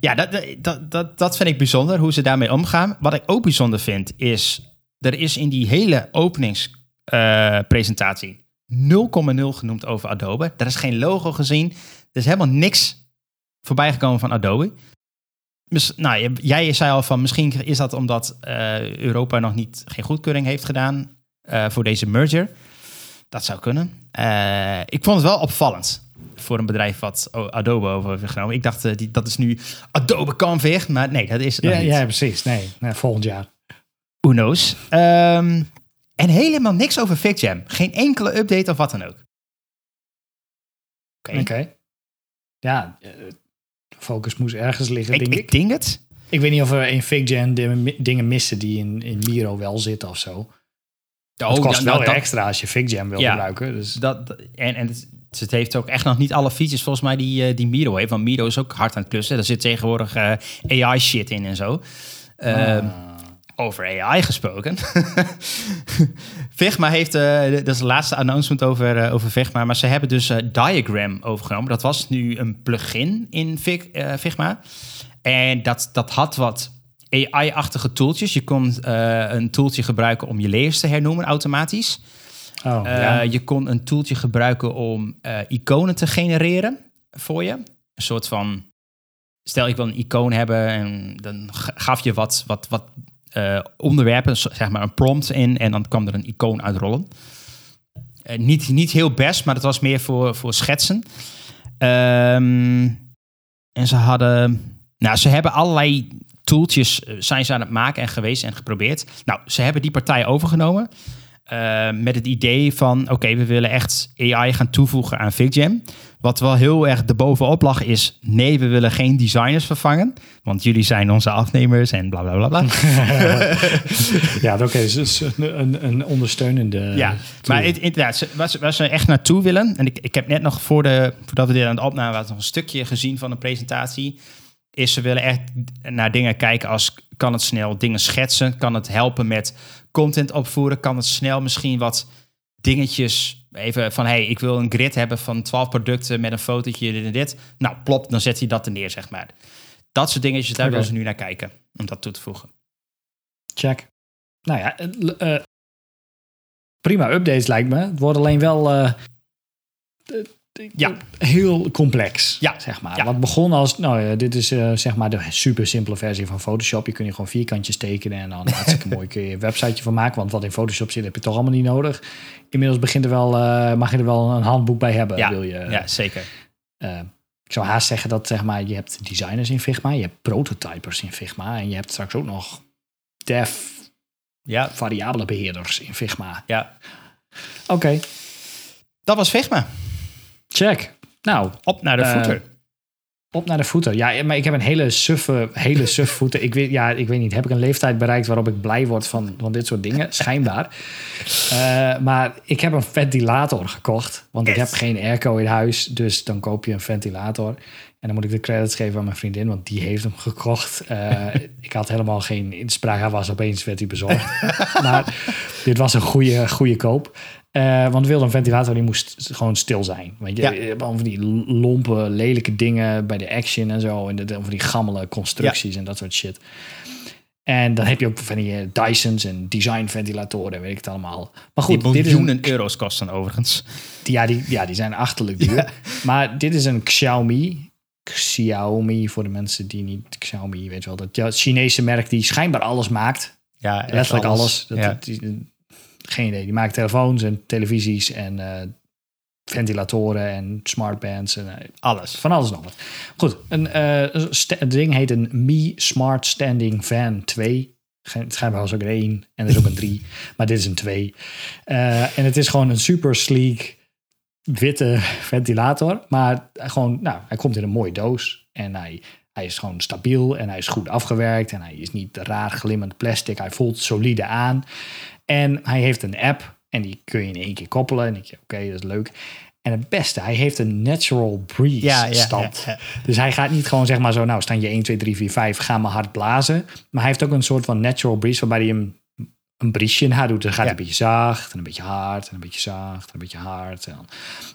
Speaker 1: Ja, dat, dat, dat, dat vind ik bijzonder, hoe ze daarmee omgaan. Wat ik ook bijzonder vind, is... er is in die hele openingspresentatie 0,0 genoemd over Adobe. Er is geen logo gezien. Er is helemaal niks voorbij gekomen van Adobe. Mis- nou, jij zei al van misschien is dat omdat eh, Europa nog niet geen goedkeuring heeft gedaan eh, voor deze merger. Dat zou kunnen. Eh, ik vond het wel opvallend voor een bedrijf wat Adobe over heeft genomen. Ik dacht, die, dat is nu Adobe Convig, maar nee, dat is het
Speaker 2: Ja,
Speaker 1: niet.
Speaker 2: ja, precies. Nee, nee, volgend jaar.
Speaker 1: Who knows? Ehm, en helemaal niks over FigJam. Geen enkele update of wat dan ook. Oké,
Speaker 2: Oké. Ja, eh, focus moest ergens liggen,
Speaker 1: ik,
Speaker 2: denk ik.
Speaker 1: ik denk het.
Speaker 2: Ik weet niet of we in FigJam dingen missen die in, in Miro wel zitten of zo.
Speaker 1: Oh,
Speaker 2: het kost
Speaker 1: ja,
Speaker 2: wel
Speaker 1: nou, dat-
Speaker 2: extra als je FigJam wil
Speaker 1: Ja.
Speaker 2: gebruiken. Dus
Speaker 1: Dat, en en het, het heeft ook echt nog niet alle features volgens mij die, eh, die Miro heeft. Want Miro is ook hard aan het klussen. Er zit tegenwoordig eh, AI shit in en zo. Ehm,
Speaker 2: Ah.
Speaker 1: Over AI gesproken. <laughs> Figma heeft, eh, dat is de laatste announcement over, eh, over Figma, maar ze hebben dus eh, Diagram overgenomen. Dat was nu een plugin in Figma. En dat, dat had wat AI-achtige tooltjes. Je kon een tooltje gebruiken om je layers te hernoemen automatisch.
Speaker 2: Oh, ja.
Speaker 1: Je kon een toeltje gebruiken om iconen te genereren voor je. Een soort van, stel ik wil een icoon hebben en dan ga- gaf je wat, wat, wat eh, onderwerpen, zeg maar een prompt in en dan kwam er een icoon uitrollen. Eh, niet, niet heel best, maar het was meer voor, voor schetsen. Ehm, en ze hadden, nou ze hebben allerlei tooltjes eh, zijn ze aan het maken en geweest en geprobeerd. Nou, ze hebben die partij overgenomen. Uh, met het idee van, oké, we willen echt AI gaan toevoegen aan VicJam. Wat wel heel erg erbovenop lag is, nee, we willen geen designers vervangen. Want jullie zijn onze afnemers en bla bla bla bla. <laughs>
Speaker 2: ja, oké, dus dus een, een, een ondersteunende.
Speaker 1: ja,
Speaker 2: tool.
Speaker 1: maar inderdaad, waar, ze- waar ze echt naartoe willen... en ik, ik heb net nog voor de, voordat we dit aan het opnamen... waren, nog een stukje gezien van een presentatie... is ze willen echt naar dingen kijken als... kan het snel dingen schetsen? Kan het helpen met content opvoeren? Kan het snel misschien wat dingetjes... Even van, hey, ik wil een grid hebben van 12 producten... met een fotootje, dit en dit. Nou, plop, dan zet hij dat er neer, zeg maar. Dat soort dingetjes, daar
Speaker 2: Oké.
Speaker 1: willen ze nu naar kijken. Om dat toe te voegen.
Speaker 2: Check. Nou ja, eh, eh, prima updates lijkt me. Het wordt alleen wel eh,
Speaker 1: Ja.
Speaker 2: heel complex,
Speaker 1: Ja.
Speaker 2: zeg maar.
Speaker 1: Ja.
Speaker 2: Wat begon als, nou ja, dit is eh, zeg maar de super simpele versie van Photoshop. Je kunt hier gewoon vierkantjes tekenen en dan <laughs> hartstikke mooi kun je een websiteje van maken. Want wat in Photoshop zit heb je toch allemaal niet nodig. Inmiddels begint er wel, eh, mag je er wel een handboek bij hebben.
Speaker 1: Ja,
Speaker 2: wil je,
Speaker 1: ja zeker.
Speaker 2: eh, ik zou haast zeggen dat zeg maar, je hebt designers in Figma, je hebt prototypers in Figma en je hebt straks ook nog dev
Speaker 1: Ja,
Speaker 2: variabele beheerders in Figma.
Speaker 1: ja.
Speaker 2: Oké,
Speaker 1: Dat was Figma.
Speaker 2: Check. Nou,
Speaker 1: Op naar de
Speaker 2: Eh,
Speaker 1: voeter.
Speaker 2: op naar de voeten. Ja, maar ik heb een hele suffe, hele <laughs> suffe voeten. Ik weet, ja, ik weet niet, heb ik een leeftijd bereikt waarop ik blij word van, van dit soort dingen? Schijnbaar. <laughs> Eh, maar ik heb een ventilator gekocht, want ik heb geen airco in huis. Dus dan koop je een ventilator. En dan moet ik de credits geven aan mijn vriendin, want die heeft hem gekocht. Eh, ik had helemaal geen inspraak. Hij was opeens werd hij bezorgd. <laughs> maar dit was een goede, goede koop. Eh, want we wilden een ventilator die moest gewoon stil zijn. Weet je,
Speaker 1: Ja.
Speaker 2: Allemaal van die lompe, lelijke dingen bij de action en zo. En de, van die gammele constructies en dat soort shit. En dan heb je ook van die eh, Dysons en design ventilatoren, weet ik het allemaal. Maar goed,
Speaker 1: die
Speaker 2: dit is een,
Speaker 1: miljoenen euro's kosten overigens.
Speaker 2: die- ja, die, ja, die zijn achterlijk duur. Maar dit is een Xiaomi. Xiaomi, voor de mensen die niet Xiaomi, weet je wel. Dat Chinese merk die schijnbaar alles maakt.
Speaker 1: Ja,
Speaker 2: Letterlijk alles. Dat,
Speaker 1: ja.
Speaker 2: dat- die- geen idee. Die maakt telefoons en televisies en eh, ventilatoren en smartbands en eh,
Speaker 1: alles.
Speaker 2: van alles nog wat. Goed, een, eh, ding heet een Mi Smart Standing Fan 2. Geen- Het schijnbaar was ook één en er is ook een 3, <laughs> maar dit is een 2. Eh, en het is gewoon een super sleek witte ventilator, maar gewoon, nou, hij komt in een mooie doos en hij, hij is gewoon stabiel en hij is goed afgewerkt en hij is niet raar glimmend plastic. Hij voelt solide aan en hij heeft een app en die kun je in één keer koppelen en ik oké, dat is leuk. En het beste, hij heeft een natural breeze
Speaker 1: Ja, ja,
Speaker 2: stand.
Speaker 1: ja.
Speaker 2: Dus hij gaat niet gewoon zeg maar zo, nou staan je 1, 2, 3, 4, 5, ga maar hard blazen. Maar hij heeft ook een soort van natural breeze waarbij hij hem een briesje in haar doet. Dan gaat hij een beetje zacht en een beetje hard en een beetje zacht en een beetje hard. En dan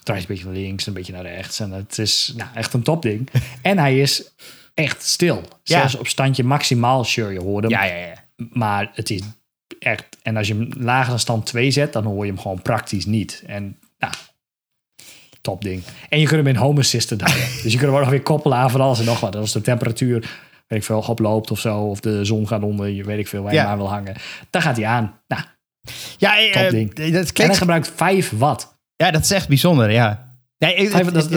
Speaker 2: draait hij een beetje naar links en een beetje naar rechts. En het is nou, echt een topding. <laughs> en hij is echt stil. Zelfs op standje maximaal, sure, je hoort hem.
Speaker 1: Ja, ja, ja.
Speaker 2: Maar het is echt... En als je hem lager dan stand 2 zet, dan hoor je hem gewoon praktisch niet. En nou, top ding. En je kunt hem in Home Assistant houden. dus je kunt hem ook nog weer koppelen aan van alles en nog wat. Als de temperatuur, weet ik veel, oploopt of zo. Of de zon gaat onder, je weet ik veel waar je
Speaker 1: Ja.
Speaker 2: aan wil hangen. Dan gaat hij aan. Nou,
Speaker 1: Ja, eh,
Speaker 2: Topding.
Speaker 1: dat
Speaker 2: en hij gebruikt 5 watt.
Speaker 1: ja, dat is echt bijzonder, ja. Nee, het,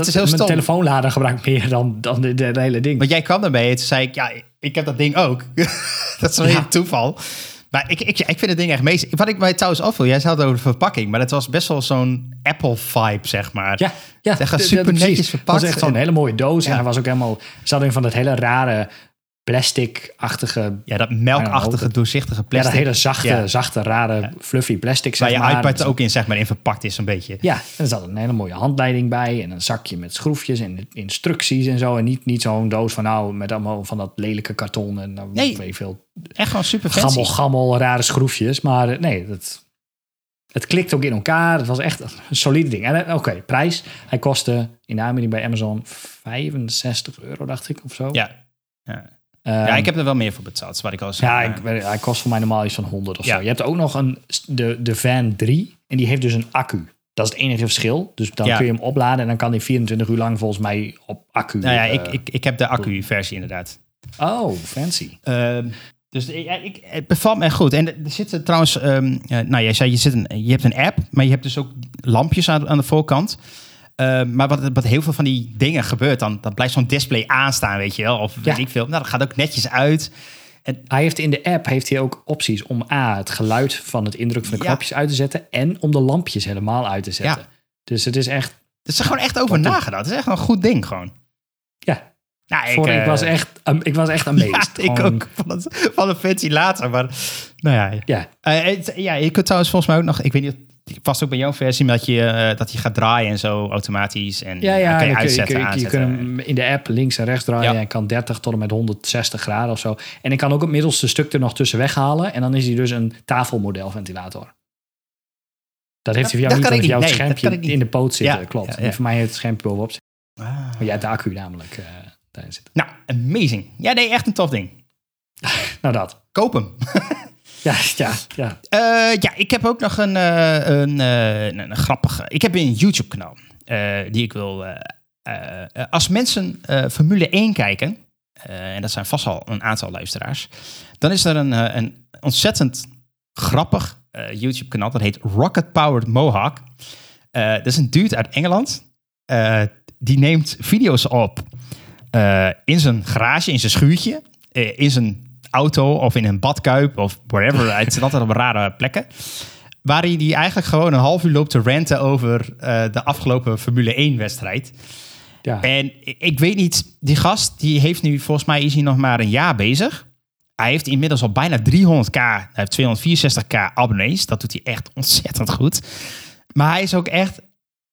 Speaker 1: is heel
Speaker 2: Mijn
Speaker 1: stom.
Speaker 2: telefoonlader gebruikt meer dan, dan de, de, de hele ding.
Speaker 1: Want jij kwam ermee en toen zei ik, ja, ik heb dat ding ook. <laughs> dat is wel
Speaker 2: Ja.
Speaker 1: toeval. Maar ik, ik, ik vind het ding echt meest... Wat ik mij trouwens afviel, jij zei het over de verpakking... maar dat was best wel zo'n Apple-vibe, zeg maar.
Speaker 2: Ja, ja.
Speaker 1: Het gaat
Speaker 2: d-
Speaker 1: super netjes verpakt.
Speaker 2: Het was echt zo'n hele mooie doos. En hij was ook helemaal... Ze hadden van dat hele rare plastic-achtige...
Speaker 1: Ja, dat melkachtige,
Speaker 2: Ja,
Speaker 1: doorzichtige
Speaker 2: Ja,
Speaker 1: plastic.
Speaker 2: dat hele zachte,
Speaker 1: Ja.
Speaker 2: zachte, rare, fluffy plastic, zeg
Speaker 1: Waar je
Speaker 2: maar.
Speaker 1: iPad ook in, zeg maar, in verpakt is een beetje.
Speaker 2: Ja, en er zat een hele mooie handleiding bij. En een zakje met schroefjes en instructies en zo. En niet, niet zo'n doos van nou, met allemaal van dat lelijke karton. En nou,
Speaker 1: Nee.
Speaker 2: weet veel
Speaker 1: Echt gewoon super fancy.
Speaker 2: gammel, gammel, rare schroefjes. Maar eh, nee, dat, het klikt ook in elkaar. Het was echt een solide ding. En eh, oké, prijs. Hij kostte in de aanbieding bij Amazon 65 euro, dacht ik, of zo.
Speaker 1: Ja. ja. Ja, ik heb er wel meer voor betaald, wat ik al zei.
Speaker 2: Ja, ik, hij kost voor mij normaal iets van 100 of
Speaker 1: Ja.
Speaker 2: zo. Je hebt ook nog een, de, de Van 3 en die heeft dus een accu. Dat is het enige verschil. Dus dan
Speaker 1: Ja.
Speaker 2: kun je hem opladen en dan kan hij 24 uur lang volgens mij op accu.
Speaker 1: nou ja,
Speaker 2: eh,
Speaker 1: ik, ik, ik heb de accu-versie inderdaad.
Speaker 2: Oh, fancy.
Speaker 1: Ehm, dus ja, ik, het bevalt me echt goed. En er zitten trouwens, ehm, ja, nou jij zei je, zit een, je hebt een app, maar je hebt dus ook lampjes aan, aan de voorkant. Ehm, maar wat, wat heel veel van die dingen gebeurt, dan, dan blijft zo'n display aanstaan, weet je wel. Of weet
Speaker 2: Ja.
Speaker 1: ik veel. Nou, dat gaat ook netjes uit.
Speaker 2: Hij heeft in de app heeft hij ook opties om A, het geluid van het indrukken van de
Speaker 1: Ja.
Speaker 2: knopjes uit te zetten en om de lampjes helemaal uit te zetten.
Speaker 1: Ja.
Speaker 2: Dus het is echt,
Speaker 1: Er is er gewoon echt over nagedacht. Het is echt een goed ding gewoon.
Speaker 2: ja,
Speaker 1: Nou,
Speaker 2: voor, ik,
Speaker 1: eh,
Speaker 2: was echt, um, ik was echt <laughs> amazed.
Speaker 1: Ja, ik ook. Van, het, van een ventilator. Maar, nou ja.
Speaker 2: Ja,
Speaker 1: Eh, het- ja, je kunt trouwens volgens mij ook nog... Ik weet niet, vast ook bij jouw versie... dat je, eh, dat je gaat draaien en zo automatisch. En
Speaker 2: Ja,
Speaker 1: kan je
Speaker 2: dan kun je,
Speaker 1: uitzetten,
Speaker 2: kun je, je kunt hem in de app links en rechts draaien.
Speaker 1: Ja.
Speaker 2: En kan 30 tot en met 160 graden of zo. En ik kan ook het middelste stuk er nog tussen weghalen. En dan is hij dus een tafelmodelventilator. Dat heeft hij voor jou
Speaker 1: dat
Speaker 2: niet, jouw.
Speaker 1: Nee,
Speaker 2: schermpje in de poot zitten.
Speaker 1: Ja,
Speaker 2: klopt.
Speaker 1: ja, ja.
Speaker 2: En voor mij heeft het schermpje bovenop zitten.
Speaker 1: Ah.
Speaker 2: Maar jij hebt de accu namelijk eh, daarin zitten.
Speaker 1: Nou, amazing. Ja, nee, echt een tof ding. <laughs>
Speaker 2: Nou dat.
Speaker 1: Koop hem.
Speaker 2: Ja, ja, ja.
Speaker 1: Eh, ja, ik heb ook nog een, eh, een, eh, een, een grappige... Ik heb een YouTube-kanaal die ik wil... als mensen Formule 1 kijken... en dat zijn vast al een aantal luisteraars... dan is er een, een ontzettend grappig YouTube-kanaal. Dat heet Rocket Powered Mohawk. Dat is een dude uit Engeland. Die neemt video's op in zijn garage, in zijn schuurtje... in zijn auto of in een badkuip of wherever. <laughs> Het zit altijd op rare plekken. Waar hij die eigenlijk gewoon een half uur loopt te ranten over eh, de afgelopen Formule 1-wedstrijd.
Speaker 2: ja.
Speaker 1: En ik- weet niet, die gast die heeft nu volgens mij is hij nog maar een jaar bezig. Hij heeft inmiddels al bijna 300k, hij heeft 264k abonnees. Dat doet hij echt ontzettend goed. Maar hij is ook echt,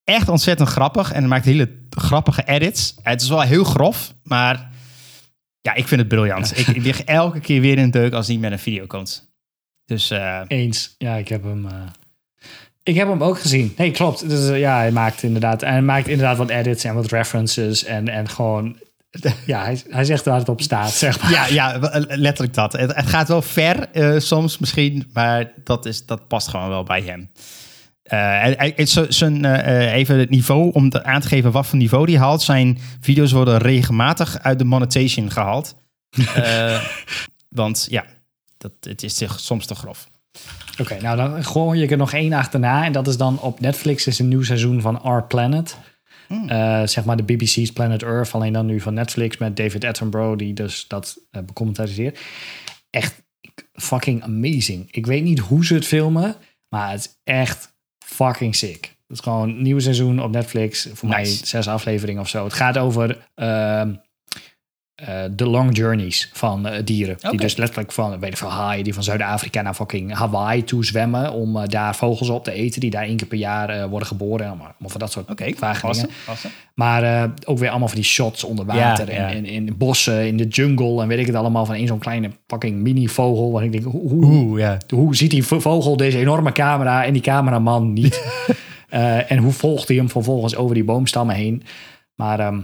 Speaker 1: echt ontzettend grappig en maakt hele grappige edits. Het is wel heel grof, maar ja, ik vind het briljant. Ik, ik lig elke keer weer in de deuk als hij met een video komt. Dus eh,
Speaker 2: Eens. Ja, ik heb hem. eh, ik heb hem ook gezien. Nee, klopt. Dus, eh, ja, hij maakt inderdaad. Hij maakt inderdaad wat edits en wat references. En, en gewoon. <laughs> Ja, hij, hij zegt waar het op staat, zeg maar.
Speaker 1: Ja, ja, letterlijk dat. Het, het gaat wel ver soms misschien, maar dat, is, dat past gewoon wel bij hem. Zijn, eh, eh, even het niveau, om te, aan te geven wat voor niveau hij haalt. Zijn video's worden regelmatig uit de monetization gehaald. <laughs> Eh, want ja, dat, het is te- soms te grof.
Speaker 2: Oké, nou dan gooi ik er nog één achterna. En dat is dan op Netflix is een nieuw seizoen van Our Planet. Eh, zeg maar de BBC's Planet Earth. Alleen dan nu van Netflix met David Attenborough. Die dus dat eh becommentariseert. Echt fucking amazing. Ik weet niet hoe ze het filmen. Maar het is echt fucking sick. Het is gewoon een nieuw seizoen op Netflix. Voor mij zes afleveringen of zo. Het gaat over ehm, eh, de long journeys van eh, dieren. Die dus letterlijk van, weet ik veel, haaien die van Zuid-Afrika naar fucking Hawaii toe zwemmen. Om eh, daar vogels op te eten die daar één keer per jaar eh, worden geboren. En allemaal, van dat soort vage dingen. Maar eh, ook weer allemaal van die shots onder water.
Speaker 1: Ja, ja.
Speaker 2: En, in, in bossen, in de jungle. En weet ik het allemaal van één zo'n kleine fucking mini-vogel. Waar ik denk, hoe, hoe,
Speaker 1: Oeh, ja.
Speaker 2: hoe ziet die vo- vogel deze enorme camera en die cameraman niet? <laughs> Eh, en hoe volgt hij hem vervolgens over die boomstammen heen? Maar ehm,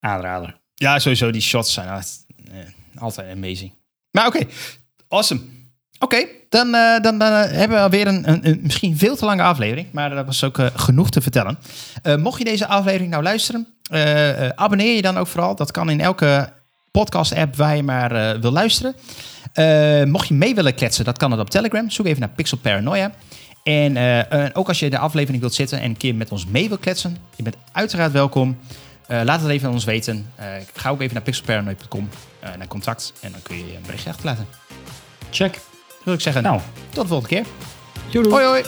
Speaker 2: aanrader.
Speaker 1: Ja, sowieso, die shots zijn altijd, eh, altijd amazing. Maar oké, awesome. Oké, dan, eh, dan, dan eh, hebben we alweer een, een, misschien veel te lange aflevering. Maar dat was ook genoeg te vertellen. Mocht je deze aflevering nou luisteren, abonneer je dan ook vooral. Dat kan in elke podcast-app waar je maar wil luisteren. Mocht je mee willen kletsen, dat kan het op Telegram. Zoek even naar Pixel Paranoia. En ook als je de aflevering wilt zitten en een keer met ons mee wilt kletsen, je bent uiteraard welkom. Eh, laat het even aan ons weten. Eh, ga ook even naar pixelparanoid.com, eh, naar contact. En dan kun je je een berichtje achterlaten.
Speaker 2: Check.
Speaker 1: Dat wil ik zeggen.
Speaker 2: Nou,
Speaker 1: tot de volgende keer.
Speaker 2: doei.
Speaker 1: Hoi hoi.